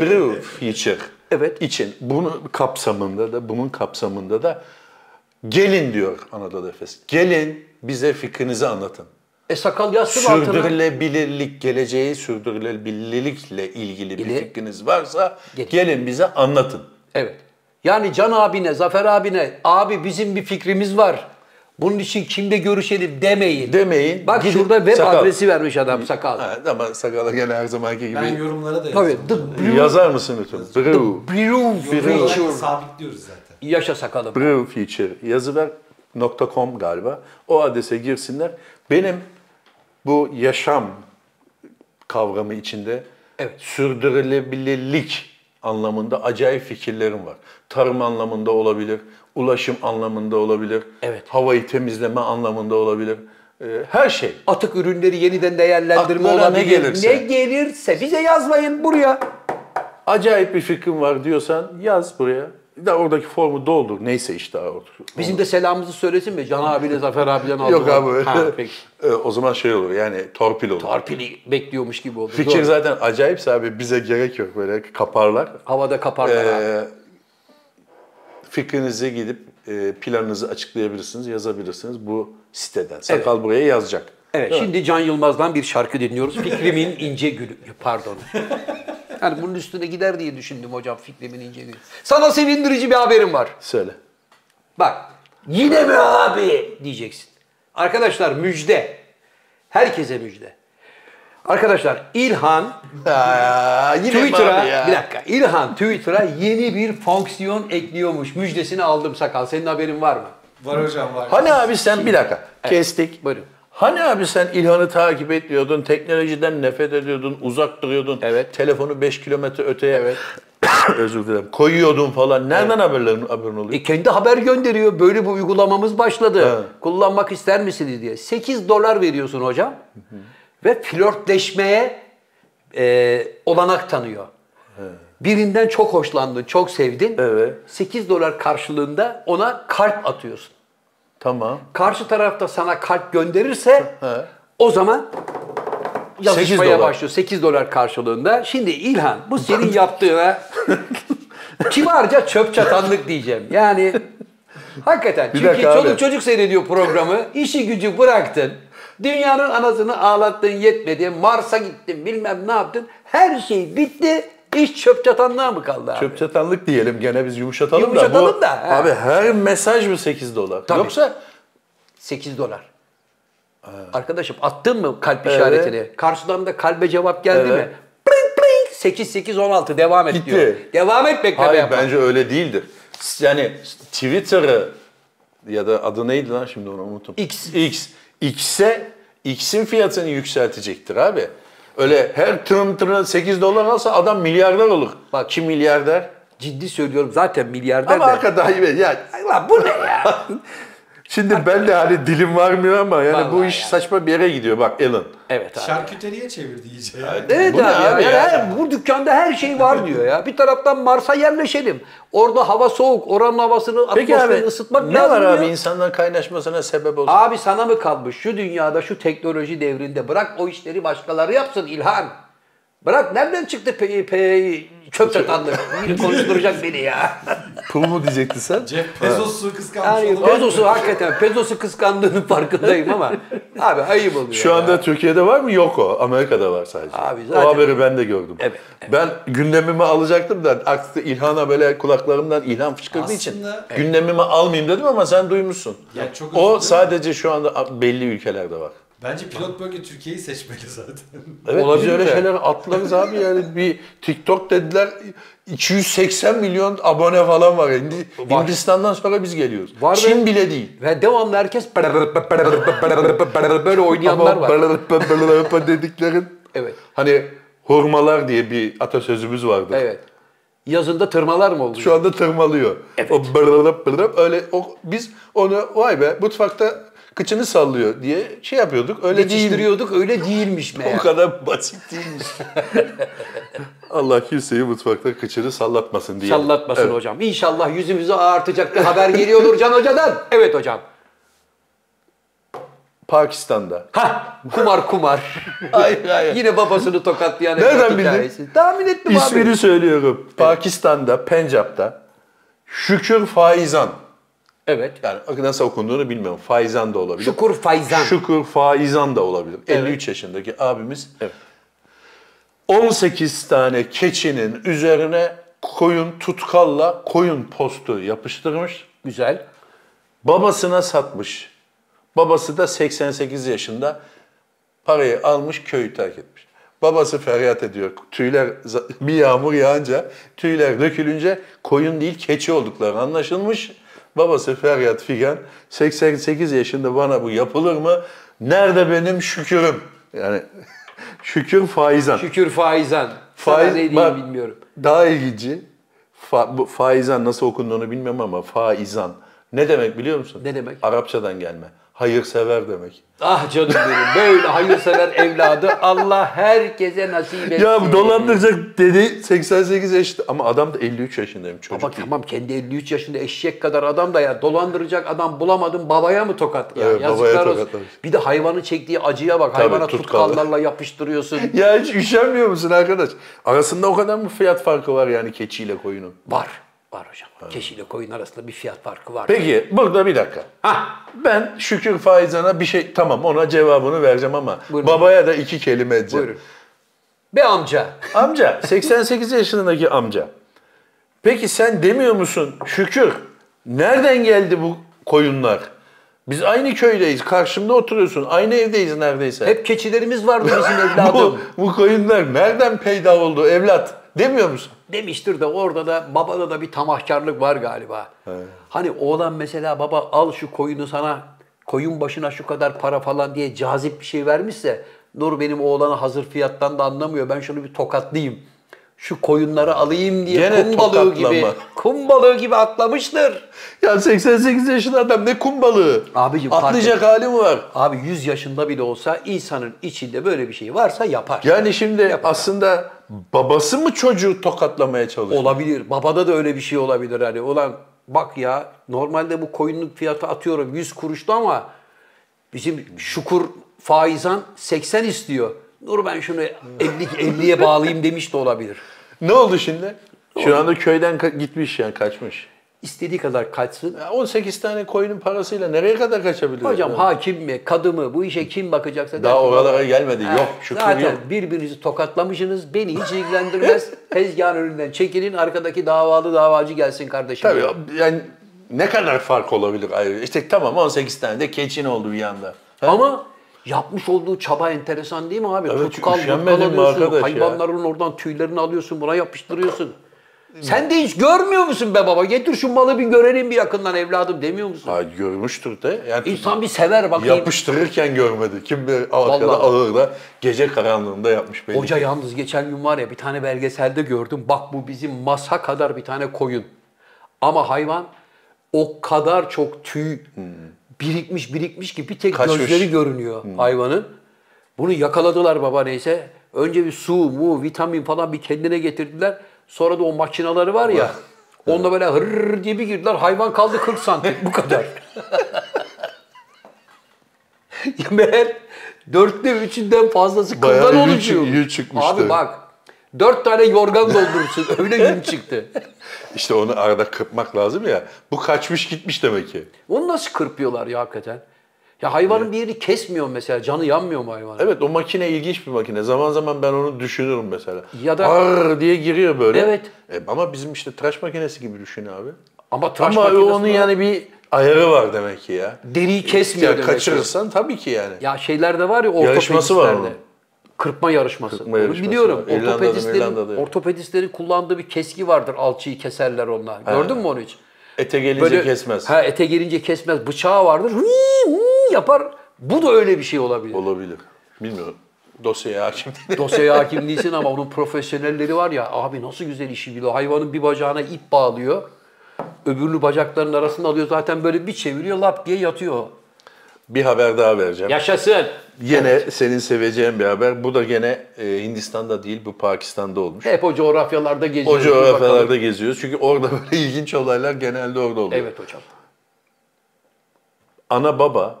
Brew feature. Evet. için bunun kapsamında da bunun kapsamında da gelin diyor Anadolu Efes. Gelin bize fikrinizi anlatın. E sakal altına. Sürdürülebilirlik, geleceği sürdürülebilirlikle ilgili bir İle- fikriniz varsa Gelin. gelin bize anlatın. Evet. Yani Can abine, Zafer abine, abi bizim bir fikrimiz var. Bunun için kimle görüşelim demeyin. Demeyin. Bak Gidin, şurada web sakal. adresi vermiş adam sakal. Evet, ama sakala gene her zamanki gibi. Ben yorumlara da Tabii. yazdım. The Brew, Yazar mısın lütfen? Brew. brew Yorum feature. sabitliyoruz zaten. Yaşa sakalım. Brew feature yazıver.com galiba. O adrese girsinler. Benim bu yaşam kavramı içinde Evet. sürdürülebilirlik anlamında acayip fikirlerim var. Tarım anlamında olabilir, ulaşım anlamında olabilir, Evet. havayı temizleme anlamında olabilir. Ee, Her şey. Atık ürünleri yeniden değerlendirme Aklına ne olabilir. gelirse. Ne gelirse bize yazmayın buraya. Acayip bir fikrim var diyorsan yaz buraya. Da oradaki formu doldur. Neyse işte orada. Bizim de selamımızı söylesin mi? Can abiyle Zafer abiden aldık. Yok abi. Ha, [laughs] peki. Ee, o zaman şey olur yani torpil olur. Tarpili bekliyormuş gibi oldu. Fikir Doğru. zaten acayipse abi bize gerek yok böyle kaparlar. Havada kaparlar abi. Ee, fikrinizi gidip e, planınızı açıklayabilirsiniz, yazabilirsiniz bu siteden. Sakal buraya yazacak. Evet, Değil mi? şimdi Can Yılmaz'dan bir şarkı dinliyoruz. Fikrimin ince gülü. Pardon. [laughs] Yani bunun üstüne gider diye düşündüm hocam Fikrimin ince gülü. Sana sevindirici bir haberim var. Söyle. Bak, yine mi abi diyeceksin. Arkadaşlar müjde. Herkese müjde. Arkadaşlar İlhan Twitter'a ya? bir dakika. İlhan Twitter'a yeni bir fonksiyon ekliyormuş. Müjdesini aldım sakal. Senin haberin var mı? Var hocam var. Hani abi sen bir dakika kestik. Buyurun. Hani abi sen İlhan'ı takip etmiyordun, teknolojiden nefret ediyordun, uzak duruyordun. Evet. Telefonu 5 kilometre öteye Evet. [coughs] özür dilerim koyuyordun falan. Nereden haberlerin haberin oluyor? E kendi haber gönderiyor. Böyle bir uygulamamız başladı. Evet. Kullanmak ister misiniz diye. 8 dolar veriyorsun hocam. Ve flörtleşmeye e, olanak tanıyor. Birinden çok hoşlandın, çok sevdin. Evet. 8 dolar karşılığında ona kalp atıyorsun. Tamam. Karşı tarafta sana kalp gönderirse He. o zaman yazışmaya 8 dolar. başlıyor. 8 dolar karşılığında. Şimdi İlhan bu senin yaptığına [laughs] kibarca çöp çatanlık diyeceğim. Yani hakikaten. Bir çünkü çoluk abi. çocuk seyrediyor programı. işi gücü bıraktın. Dünyanın anasını ağlattın yetmedi. Mars'a gittin bilmem ne yaptın. Her şey bitti. İş çöp çatanlığa mı kaldı abi? Çöp çatanlık diyelim gene biz yumuşatalım, Yumuşatalım da. Bu, da, he. Abi her mesaj mı 8 dolar? Tabii. Yoksa 8 dolar. Arkadaşım attın mı kalp işaretini? Karşıdan da kalbe cevap geldi Evet. mi? Pring pring 8 8 16 devam et Gitti. diyor. Devam et bekleme hayır yapma. bence öyle değildir. Yani Twitter'ı ya da adı neydi lan şimdi onu unuttum. X. X. X'e X'in fiyatını yükseltecektir abi. Öyle her tırın tırın 8 dolar alsa adam milyarder olur. Bak. Kim milyarder? Ciddi söylüyorum zaten milyarder Ama de. hakikaten iyi. Ya, Ay Lan bu ne ya? [laughs] şimdi ben de hani dilim varmıyor ama yani bu Vallahi iş ya. saçma bir yere gidiyor bak Alan. evet abi. Şarküteriye çevirdi iyice ya. Evet Bu abi, ya. abi Yani ya? her- bu dükkanda her şey var diyor ya. Bir taraftan Mars'a yerleşelim. Orada hava soğuk. Oranın havasını, Peki abi atmosferini ısıtmak ne lazım var abi diyor. insanların kaynaşmasına sebep olsun? Abi sana mı kalmış şu dünyada şu teknoloji devrinde bırak o işleri başkaları yapsın İlhan. Bırak nereden çıktı pe, pe, çöp çatanlık? Biri konuşturacak beni ya. [laughs] Pul mu diyecektin sen? Jeff Bezos'u kıskanmış Yani olabilir. Bezos'u hakikaten Bezos'u kıskandığının farkındayım ama abi ayıp oluyor. Şu ya. anda Türkiye'de var mı? Yok o. Amerika'da var sadece. Abi O zaten- haberi ben de gördüm. Evet, Ben gündemime alacaktım da aksine İlhan'a böyle kulaklarımdan ilham fışkırdığı için Aslında- gündemime almayayım dedim ama sen duymuşsun. Ya çok o sadece şu anda belli ülkelerde var. Bence pilot bölge Türkiye'yi seçmeli zaten. [laughs] Evet Olabilir biz öyle şeyler atlarız abi yani bir TikTok dediler 280 milyon abone falan var. Hindi, Var. Hindistan'dan sonra biz geliyoruz. Var Çin ve- bile değil. Ve devamlı herkes [laughs] böyle oynayanlar var. [laughs] dediklerin Evet. hani hurmalar diye bir atasözümüz vardı. Evet. Yazında tırmalar mı oluyor? Şu anda tırmalıyor. Evet. O bırırıp bırırıp öyle o, biz onu vay be mutfakta kıçını sallıyor diye şey yapıyorduk. Öyle değil. Geçiştiriyorduk öyle [laughs] değilmiş O meğer. kadar basit değilmiş. [laughs] Allah kimseyi mutfakta kıçını sallatmasın diye. Sallatmasın Evet. hocam. İnşallah yüzümüzü ağartacak bir haber geliyordur Can Hoca'dan. Evet hocam. Pakistan'da. Ha, kumar kumar. [laughs] Hayır hayır. Yine babasını tokatlayan Nereden bildin? Tahmin ettim İsmini abi. söylüyorum. Pakistan'da, Pencap'ta Şükür Faizan. Evet. Yani nasıl okunduğunu bilmiyorum. Faizan da olabilir. Şukur Faizan. Şükür Faizan da olabilir. Evet. 53 yaşındaki abimiz. Evet. 18 tane keçinin üzerine koyun tutkalla koyun postu yapıştırmış. Güzel. Babasına satmış. Babası da 88 yaşında parayı almış köyü terk etmiş. Babası feryat ediyor. Tüyler [laughs] bir yağmur yağınca, tüyler dökülünce koyun değil keçi oldukları anlaşılmış. Babası feryat figan 88 yaşında bana bu yapılır mı? Nerede benim şükürüm? Yani [laughs] şükür faizan. Şükür Faizan. Faiz- Faiz ne diyeyim bilmiyorum. Daha ilginci. Fa, bu faizan nasıl okunduğunu bilmem ama faizan. Ne demek biliyor musun? Ne demek? Arapçadan gelme. Hayırsever demek. Ah canım benim. Böyle hayırsever evladı Allah herkese nasip etsin. Ya dolandıracak dedi 88 yaşında ama adam da 53 yaşındayım çocuk Baba değil. tamam kendi 53 yaşında eşek kadar adam da ya dolandıracak adam bulamadım babaya mı tokat ya? Evet, Yazıklar babaya olsun. tokatlamış. Bir de hayvanın çektiği acıya bak. Hayvana tutkallı. tutkallarla yapıştırıyorsun. [laughs] Ya hiç üşenmiyor musun arkadaş? Arasında o kadar mı fiyat farkı var yani keçiyle koyunun? var. Var hocam. Keçiyle koyun arasında bir fiyat farkı var. Peki burada bir dakika. Hah. Ben şükür faizana bir şey tamam ona cevabını vereceğim ama Buyurun. babaya da iki kelime edeceğim. Buyurun. Be amca. Amca, 88 yaşındaki amca. Peki sen demiyor musun şükür? Nereden geldi bu koyunlar? Biz aynı köydeyiz. Karşımda oturuyorsun. Aynı evdeyiz neredeyse. Hep keçilerimiz vardı bizim [laughs] bu, evladım. bu koyunlar nereden peyda oldu evlat? Demiyor musun? Demiştir de orada da babada da bir tamahkarlık var galiba. Hani oğlan mesela baba al şu koyunu sana koyun başına şu kadar para falan diye cazip bir şey vermişse Nur benim oğlanı hazır fiyattan da anlamıyor. Ben şunu bir tokatlayayım. Şu koyunları alayım diye Gene kum balığı gibi, kum balığı gibi atlamıştır. Ya 88 yaşında adam ne kum balığı? Abicim, Atlayacak hali mi var? Abi 100 yaşında bile olsa insanın içinde böyle bir şey varsa yapar. Yani şimdi Yapar. aslında babası mı çocuğu tokatlamaya çalışıyor? Olabilir. Babada da öyle bir şey olabilir hani. Ulan bak ya normalde bu koyunluk fiyatı atıyorum 100 kuruştu ama bizim şukur faizan 80 istiyor. Nur ben şunu 50 50'ye bağlayayım demiş de olabilir. Ne oldu şimdi? Şu anda köyden gitmiş yani kaçmış. İstediği kadar kaçsın. Ya 18 tane koyunun parasıyla nereye kadar kaçabilir? Hocam hakim mi, kadı mı, bu işe kim bakacaksa... Daha oralara gelmedi. Ha, Yok, şükür Zaten yok. birbirinizi tokatlamışsınız. Beni hiç ilgilendirmez. [laughs] Tezgahın önünden çekilin. Arkadaki davalı davacı gelsin kardeşim. Tabii yani ne kadar fark olabilir ayrı? İşte tamam 18 tane de keçin oldu bir anda. Ha? Ama yapmış olduğu çaba enteresan değil mi abi? Evet, Tutkal, tutkal alıyorsun, arkadaş ya? hayvanların oradan tüylerini alıyorsun, buna yapıştırıyorsun. Sen de hiç görmüyor musun be baba? Getir şu malı bir görelim bir yakından evladım demiyor musun? Ha, görmüştür de. Yani İnsan bir sever bakayım. yapıştırırken görmedi. Kim bilir arkada Vallahi. ağırda gece karanlığında yapmış belli. Hoca yalnız geçen gün var ya bir tane belgeselde gördüm. Bak bu bizim masa kadar bir tane koyun. Ama hayvan o kadar çok tüy birikmiş birikmiş ki bir tek Kaçmış. gözleri görünüyor hayvanın. Bunu yakaladılar baba neyse. Önce bir su, mu, vitamin falan bir kendine getirdiler. Sonra da o makinaları var ya. Onunla böyle hırr diye bir girdiler. Hayvan kaldı 40 santim bu kadar. [laughs] meğer dörtte üçünden fazlası Bayağı kıldan yün oluşuyor. yün çıkmıştı. Abi bak dört tane yorgan doldurursun. Öyle yün çıktı. [laughs] İşte onu arada kırpmak lazım ya. Bu kaçmış gitmiş demek ki. Onu nasıl kırpıyorlar ya hakikaten? Ya hayvanın bir yerini kesmiyor mesela. Canı yanmıyor mu hayvanın? Evet o makine ilginç bir makine. Zaman zaman ben onu düşünürüm mesela. Ya da- Arr diye giriyor böyle. Evet. E, ama bizim işte tıraş makinesi gibi düşün abi. Ama tıraş ama onun yani bir ayarı var demek ki ya. Deriyi kesmiyor Ya demek ki. kaçırırsan tabii ki yani. Ya şeylerde var ya Yarışması var onun. Kırpma yarışması. Kırpma Onu yarışması biliyorum. var. Ortopedistlerin, İrlanda'da. ortopedistlerin kullandığı bir keski vardır. Alçıyı keserler onlar. Gördün mü onu hiç? Ete gelince kesmez. Ha ete gelince kesmez. Bıçağı vardır. Hıı, yapar. Bu da öyle bir şey olabilir. Olabilir. Bilmiyorum. Dosyaya hakim değilim. Dosyaya [laughs] hakim değilsin ama onun profesyonelleri var ya abi nasıl güzel işi biliyor. Hayvanın bir bacağına ip bağlıyor. Öbürünü bacaklarının arasında alıyor. Zaten böyle bir çeviriyor lap diye yatıyor. Bir haber daha vereceğim. Yaşasın. Yine senin seveceğin bir haber. Bu da gene e, Hindistan'da değil, bu Pakistan'da olmuş. Hep o coğrafyalarda O geziyoruz. bir coğrafyalarda bakalım. geziyoruz. Çünkü orada [laughs] böyle ilginç olaylar genelde orada oluyor. Evet hocam. Ana baba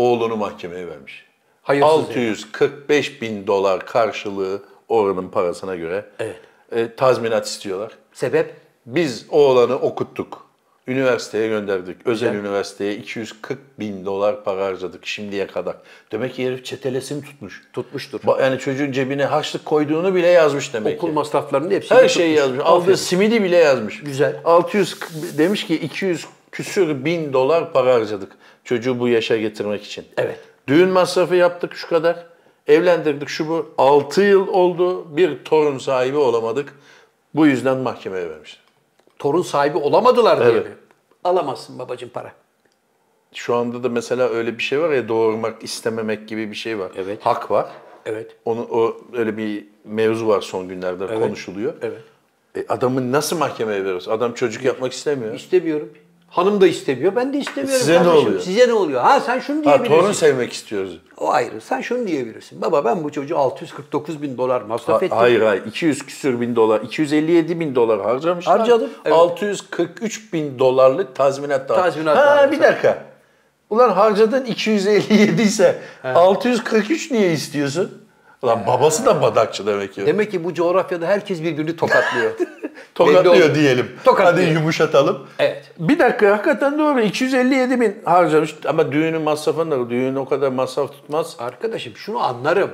oğlunu mahkemeye vermiş. Hayırsız 645 bin dolar karşılığı oranın parasına göre Evet. e, tazminat istiyorlar. Sebep? Biz oğlanı okuttuk. Üniversiteye gönderdik. Özel Güzel. üniversiteye 240 bin dolar para harcadık şimdiye kadar. Demek ki herif çetelesini tutmuş. Tutmuştur. Yani çocuğun cebine harçlık koyduğunu bile yazmış demek Okul ki. masraflarının hepsini Her şeyi tutmuş. yazmış. Aldığı simidi bile yazmış. Güzel. 600 k- demiş ki 200 küsür bin dolar para harcadık çocuğu bu yaşa getirmek için. Evet. Düğün masrafı yaptık şu kadar. Evlendirdik şu bu. 6 yıl oldu. Bir torun sahibi olamadık. Bu yüzden mahkemeye vermişler. Torun sahibi olamadılar diye Evet. mi? Alamazsın babacığım para. Şu anda da mesela öyle bir şey var ya doğurmak istememek gibi bir şey var. Evet. Hak var. Evet. Onu o öyle bir mevzu var son günlerde konuşuluyor. Evet. E, adamı nasıl mahkemeye veriyoruz? Adam çocuk yapmak istemiyor. İstemiyorum. Hanım da istemiyor. Ben de istemiyorum. Size ne kardeşim. oluyor? Size ne oluyor? Ha sen şunu Ha, diyebilirsin. torun sevmek istiyoruz. O ayrı. Sen şunu diyebilirsin. Baba ben bu çocuğu 649 bin dolar masraf Ha- ettim. hayır hayır 200 küsür bin dolar, 257 bin dolar harcamışlar. Harcadım, evet. 643 bin dolarlık tazminat daha. Tazminat ha, bir dakika. Ulan harcadın 257 ise 643 niye istiyorsun? Ulan babası da badakçı demek ki. Demek ki bu coğrafyada herkes birbirini tokatlıyor. [laughs] Tokatlıyor diyelim. Tokatlıyor. Hadi yumuşatalım. Evet. Bir dakika hakikaten doğru. 257 bin harcamış ama düğünün masrafını da düğün o kadar masraf tutmaz. Arkadaşım şunu anlarım.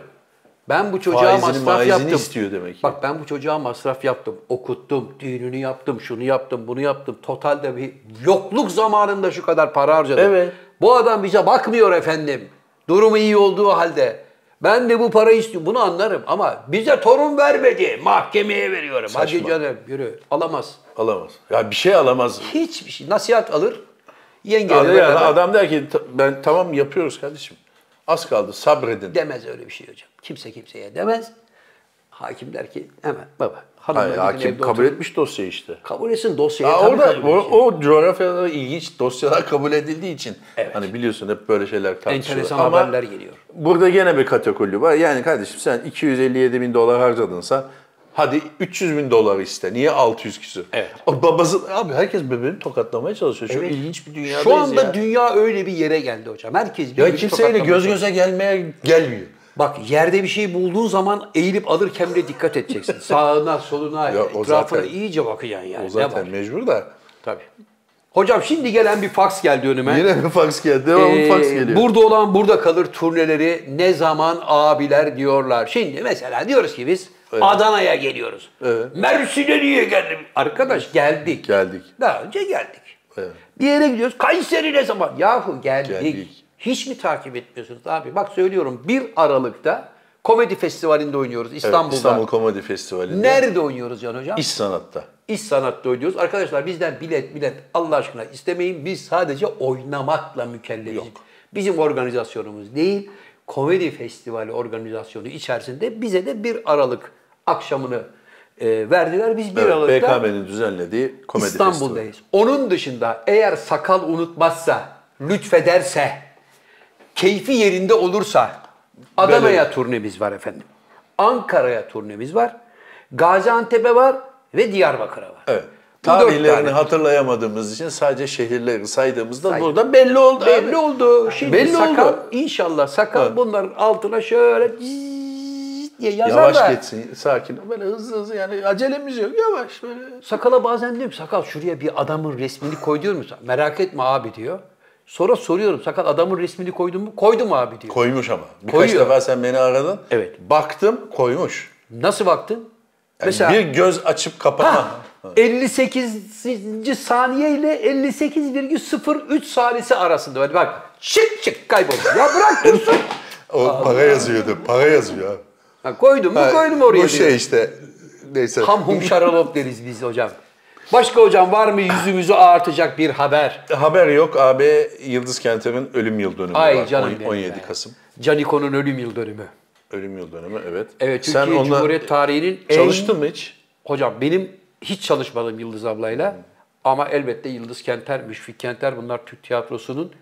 Ben bu çocuğa Faizini, masraf yaptım. istiyor demek ki. Bak ben bu çocuğa masraf yaptım. Okuttum, düğününü yaptım, şunu yaptım, bunu yaptım. Totalde bir yokluk zamanında şu kadar para harcadım. Evet. Bu adam bize bakmıyor efendim. Durumu iyi olduğu halde. Ben de bu parayı istiyorum. Bunu anlarım ama bize torun vermedi. Mahkemeye veriyorum. Hadi Saçma. canım yürü. Alamaz. Alamaz. Ya bir şey alamaz. Hiçbir şey. Nasihat alır. Yengeyle Yani beraber adam der ki "Ta- ben tamam yapıyoruz kardeşim. Az kaldı sabredin. demez öyle bir şey hocam. Kimse kimseye demez. Hakim der ki hemen baba Hayır, hakim kabul oturun. etmiş dosyayı işte. Kabul etsin dosyayı. Ya tabii orada o, etsin. o coğrafyada ilginç dosyalar [laughs] kabul edildiği için Evet. hani biliyorsun hep böyle şeyler tartışılıyor. Enteresan Ama haberler geliyor. Burada gene bir kategori var. Yani kardeşim sen 257 bin dolar harcadınsa hadi 300 bin dolar iste. Niye 600 küsür? Evet. O babası abi herkes birbirini tokatlamaya çalışıyor. Çok Evet. ilginç bir dünyadayız Şu anda ya. dünya öyle bir yere geldi hocam. Herkes ya birbirini kimseyle tokatlamaya göz göze gelmeye gelmiyor. Bak yerde bir şey bulduğun zaman eğilip alırken bile dikkat edeceksin. [laughs] Sağına, soluna, Ya etrafına zaten- iyice bakacaksın yani. O zaten mecbur da. Tabii. Hocam şimdi gelen bir faks geldi önüme. Yine bir fax geldi. Devamlı Ee, fax geliyor. Burada olan burada kalır turneleri ne zaman abiler diyorlar. Şimdi mesela diyoruz ki biz Adana'ya geliyoruz. Evet. Mersin'e niye geldim? Arkadaş geldik. Geldik. Daha önce geldik. Evet. Bir yere gidiyoruz. Kayseri ne zaman? Yahu geldik. Geldik. Hiç mi takip etmiyorsunuz abi? Bak söylüyorum 1 Aralık'ta komedi festivalinde oynuyoruz İstanbul'da. Evet, İstanbul Komedi Festivali'nde. Nerede oynuyoruz Can Hocam? İş sanatta. İş sanatta oynuyoruz. Arkadaşlar bizden bilet bilet Allah aşkına istemeyin. Biz sadece oynamakla mükellefiz. Bizim organizasyonumuz değil. Komedi festivali organizasyonu içerisinde bize de bir Aralık akşamını e, verdiler. Biz bir Evet, Aralık'ta BKM'nin düzenlediği komedi İstanbul'dayız. Onun dışında eğer sakal unutmazsa, lütfederse, keyfi yerinde olursa Adana'ya turnemiz var efendim. Ankara'ya turnemiz var. Gaziantep'e var ve Diyarbakır'a var. Evet. Tarihlerini hatırlayamadığımız için sadece şehirleri saydığımızda Say- burada belli oldu. abi. Belli oldu. Şimdi Belli sakal, oldu. inşallah sakal Evet. bunların altına şöyle diye yazar Yavaş da. geçsin, sakin. Böyle hızlı hızlı yani acelemiz yok. Yavaş böyle. Sakala bazen diyorum sakal şuraya bir adamın resmini koy diyorum. Merak etme abi diyor. Sonra soruyorum sakal adamın resmini koydun mu? Koydum abi diyor. Koymuş ama. Birkaç Koyuyor. defa sen beni aradın. Evet. Baktım koymuş. Nasıl baktın? Yani bir göz açıp kapama. Ha, 58. saniye ile 58,03 saniyesi arasında. Hadi bak çık çık kayboldu. Ya bırak dursun. [laughs] O para yazıyordu. Para yazıyor abi. Ha, koydum mu Ha, koydum oraya. Bu diyor. şey işte. Neyse. Ham hum şaralop deriz biz hocam. Başka hocam var mı yüzümüzü ağartacak bir haber? Haber yok abi. Yıldız Kenter'in ölüm yıl dönümü Ay var. canım On- benim 17 be. Kasım. Caniko'nun ölüm yıl dönümü. Ölüm yıl dönümü evet. Evet Türkiye Sen onunla Cumhuriyet tarihinin en... çalıştın mı hiç? Hocam benim hiç çalışmadım Yıldız ablayla. Ama elbette Yıldız Kenter, Müşfik Kenter bunlar Türk tiyatrosunun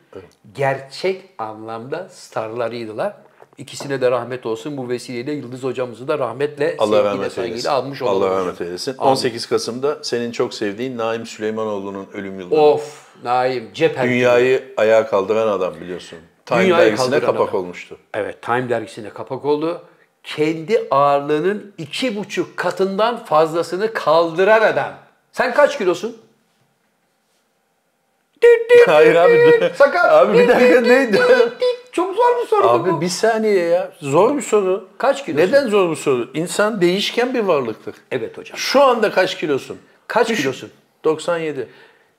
gerçek anlamda starlarıydılar. İkisine de rahmet olsun. Bu vesileyle Yıldız hocamızı da rahmetle, Allah sevgiyle, saygıyla almış olalım. Allah rahmet eylesin. Amin. 18 Kasım'da senin çok sevdiğin Naim Süleymanoğlu'nun ölüm yıl dönümü. Of, Naim, cepher. Dünyayı ayağa kaldıran adam biliyorsun. Time Dünyayı dergisine kapak adam. olmuştu. Evet, Time dergisine kapak oldu. Kendi ağırlığının iki buçuk katından fazlasını kaldıran adam. Sen kaç kilosun? [laughs] Hayır abi. Sakat. Abi bir dakika neydi? [laughs] Çok zor bir soru bu. Abi bir saniye ya. Zor bir soru. Kaç kilosun? Neden zor bir soru? İnsan değişken bir varlıktır. Evet hocam. Şu anda kaç kilosun? Kaç Düşün. kilosun? 97.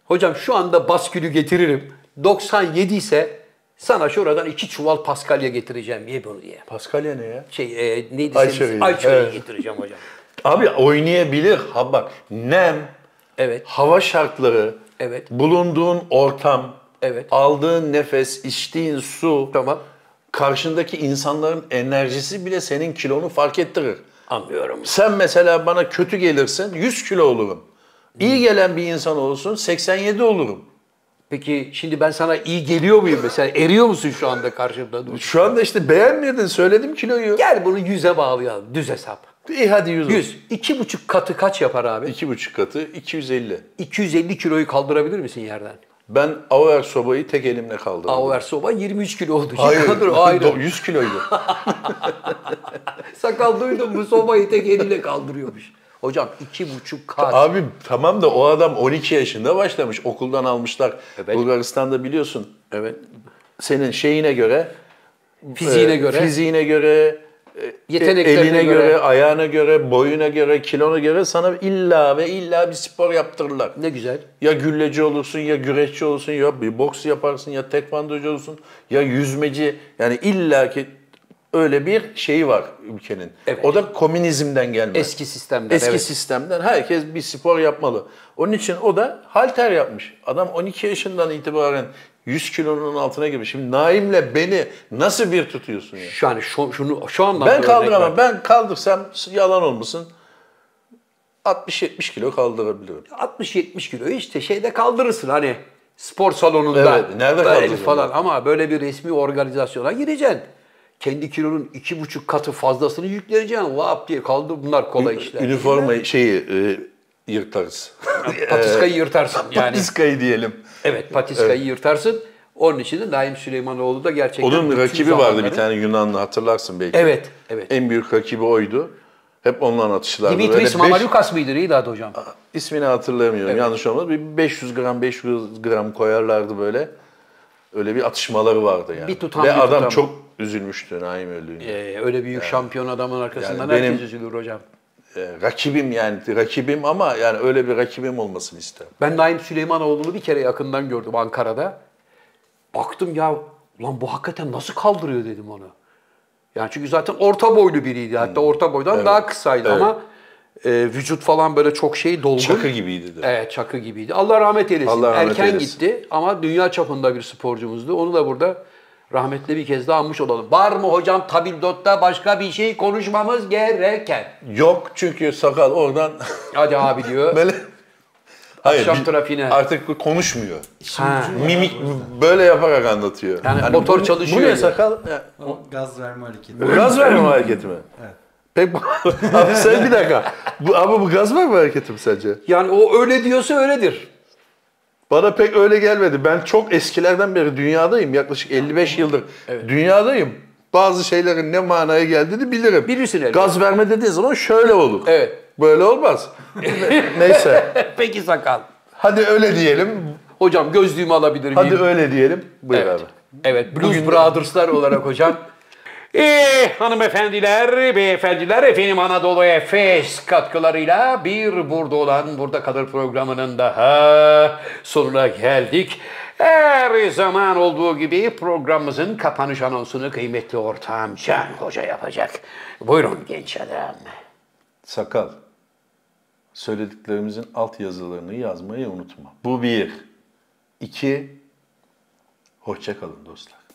Hocam şu anda baskülü getiririm. 97 ise sana şuradan iki çuval paskalya getireceğim. Ye bunu diye. Paskalya ne ya? Şey e, neydi Ayçiçeği. senin? Ayçiçeği Evet. getireceğim hocam. [laughs] Abi oynayabilir. Ha bak nem, Evet. hava şartları, Evet. bulunduğun ortam, Evet. aldığın nefes, içtiğin su, Tamam. karşındaki insanların enerjisi bile senin kilonu fark ettirir. Anlıyorum. Sen mesela bana kötü gelirsin 100 kilo olurum. İyi gelen bir insan olursun 87 olurum. Peki şimdi ben sana iyi geliyor muyum mesela? Eriyor musun şu anda karşımda? Şu anda işte beğenmedin söyledim kiloyu. Gel bunu yüze bağlayalım. Düz hesap. İyi hadi 100. 100. İki buçuk katı kaç yapar abi? 2,5 katı 250. 250 kiloyu kaldırabilir misin yerden? Ben Auer sobayı tek elimle kaldırdım. Auer soba 23 kilo oldu. Hayır, Kaldır, ayrı. 100 kiloydu. [laughs] Sakal duydum bu sobayı tek eliyle kaldırıyormuş. Hocam iki buçuk kat. Abi tamam da o adam 12 yaşında başlamış. Okuldan almışlar. Evet. Bulgaristan'da biliyorsun. Evet. Senin şeyine göre, Fiziğine e, göre. fiziğine göre, Yeteneklerine eline göre. göre, ayağına göre, boyuna göre, kilona göre sana illa ve illa bir spor yaptırırlar. Ne güzel. Ya gülleci olursun, ya güreşçi olursun, ya bir boks yaparsın, ya tekvandocu olursun, ya yüzmeci. Yani illa ki öyle bir şeyi var ülkenin. Evet. O da komünizmden gelme. Eski sistemden. Eski evet. sistemden herkes bir spor yapmalı. Onun için o da halter yapmış. Adam 12 yaşından itibaren 100 kilonun altına girmiş. Şimdi Naim'le beni nasıl bir tutuyorsun ya? Şu an şu, şunu şu anlamda Ben kaldıramam. Ben kaldırsam yalan olmasın 60-70 kilo kaldırabilirim. 60-70 kilo işte şeyde kaldırırsın hani spor salonunda. Evet, nerede kaldıracağım falan ben? ama böyle bir resmi organizasyona gireceksin. Kendi kilonun iki buçuk katı fazlasını yükleyeceksin. Lap diye kaldır bunlar kolay işler. Üniforma şeyi e, yırtarız. [laughs] Patiskayı yırtarsın [laughs] yani. Patiskayı diyelim. Evet patiskayı yırtarsın. Onun için de Naim Süleymanoğlu da gerçekten... Onun rakibi vardı bir tane Yunanlı hatırlarsın belki. Evet, evet. En büyük rakibi oydu. Hep onunla atışlardı. Böyle Dimitris beş- Mamalukas mıydı? Neydi adı hocam? İsmini hatırlamıyorum yanlış olmaz. Bir 500 gram 500 gram koyarlardı böyle. Öyle bir atışmaları vardı yani. Bir tutam, Ve bir adam tutam. çok üzülmüştü Naim öldüğünde. Ee, öyle büyük şampiyon adamın arkasından Yani benim- herkes üzülür hocam. Ee, rakibim yani rakibim ama yani öyle bir rakibim olmasını isterim. Ben Naim Süleymanoğlu'nu bir kere yakından gördüm Ankara'da. Baktım ya lan bu hakikaten nasıl kaldırıyor dedim onu. Yani çünkü zaten orta boylu biriydi. Hatta orta boydan daha kısaydı Evet. ama e, vücut falan böyle çok şey dolgun. Çakı gibiydi de. Evet çakı gibiydi. Allah rahmet eylesin. Allah rahmet Erken eylesin. gitti ama dünya çapında bir sporcumuzdu. Onu da burada rahmetle bir kez daha anmış olalım. Var mı hocam tabildot'ta başka bir şey konuşmamız gereken? Yok çünkü sakal oradan [laughs] Hadi abi diyor. böyle Akşam bir- trafiğine. Artık konuşmuyor. Ha. Mimik böyle yaparak anlatıyor. Yani Hani motor bu- çalışıyor Bu ne sakal? O gaz verme hareketi. Gaz verme hareketi mi? Evet. Pek [laughs] abi sen bir dakika. Bu, ama bu gaz verme hareketi mi sence? Yani o öyle diyorsa öyledir. Bana pek öyle gelmedi. Ben çok eskilerden beri dünyadayım. Yaklaşık 55 yıldır dünyadayım. Bazı şeylerin ne manaya geldiğini bilirim. Bilirsin elbette. Gaz verme dediğin zaman şöyle olur. Evet. Böyle olmaz. [laughs] Neyse. Peki sakal. Hadi öyle diyelim. Hocam gözlüğümü alabilir miyim? Hadi öyle diyelim. Buyur Evet. abi. Evet, Blues Bugün- Brothers'lar olarak hocam. [laughs] Ee, hanımefendiler, beyefendiler, efendim Anadolu Efes katkılarıyla bir burada olan Burada Kalır programının daha sonuna geldik. Her zaman olduğu gibi programımızın kapanış anonsunu kıymetli ortağım Can Hoca yapacak. Buyurun genç adam. Sakal. Söylediklerimizin alt yazılarını yazmayı unutma. Bu bir. İki. Hoşça kalın dostlar.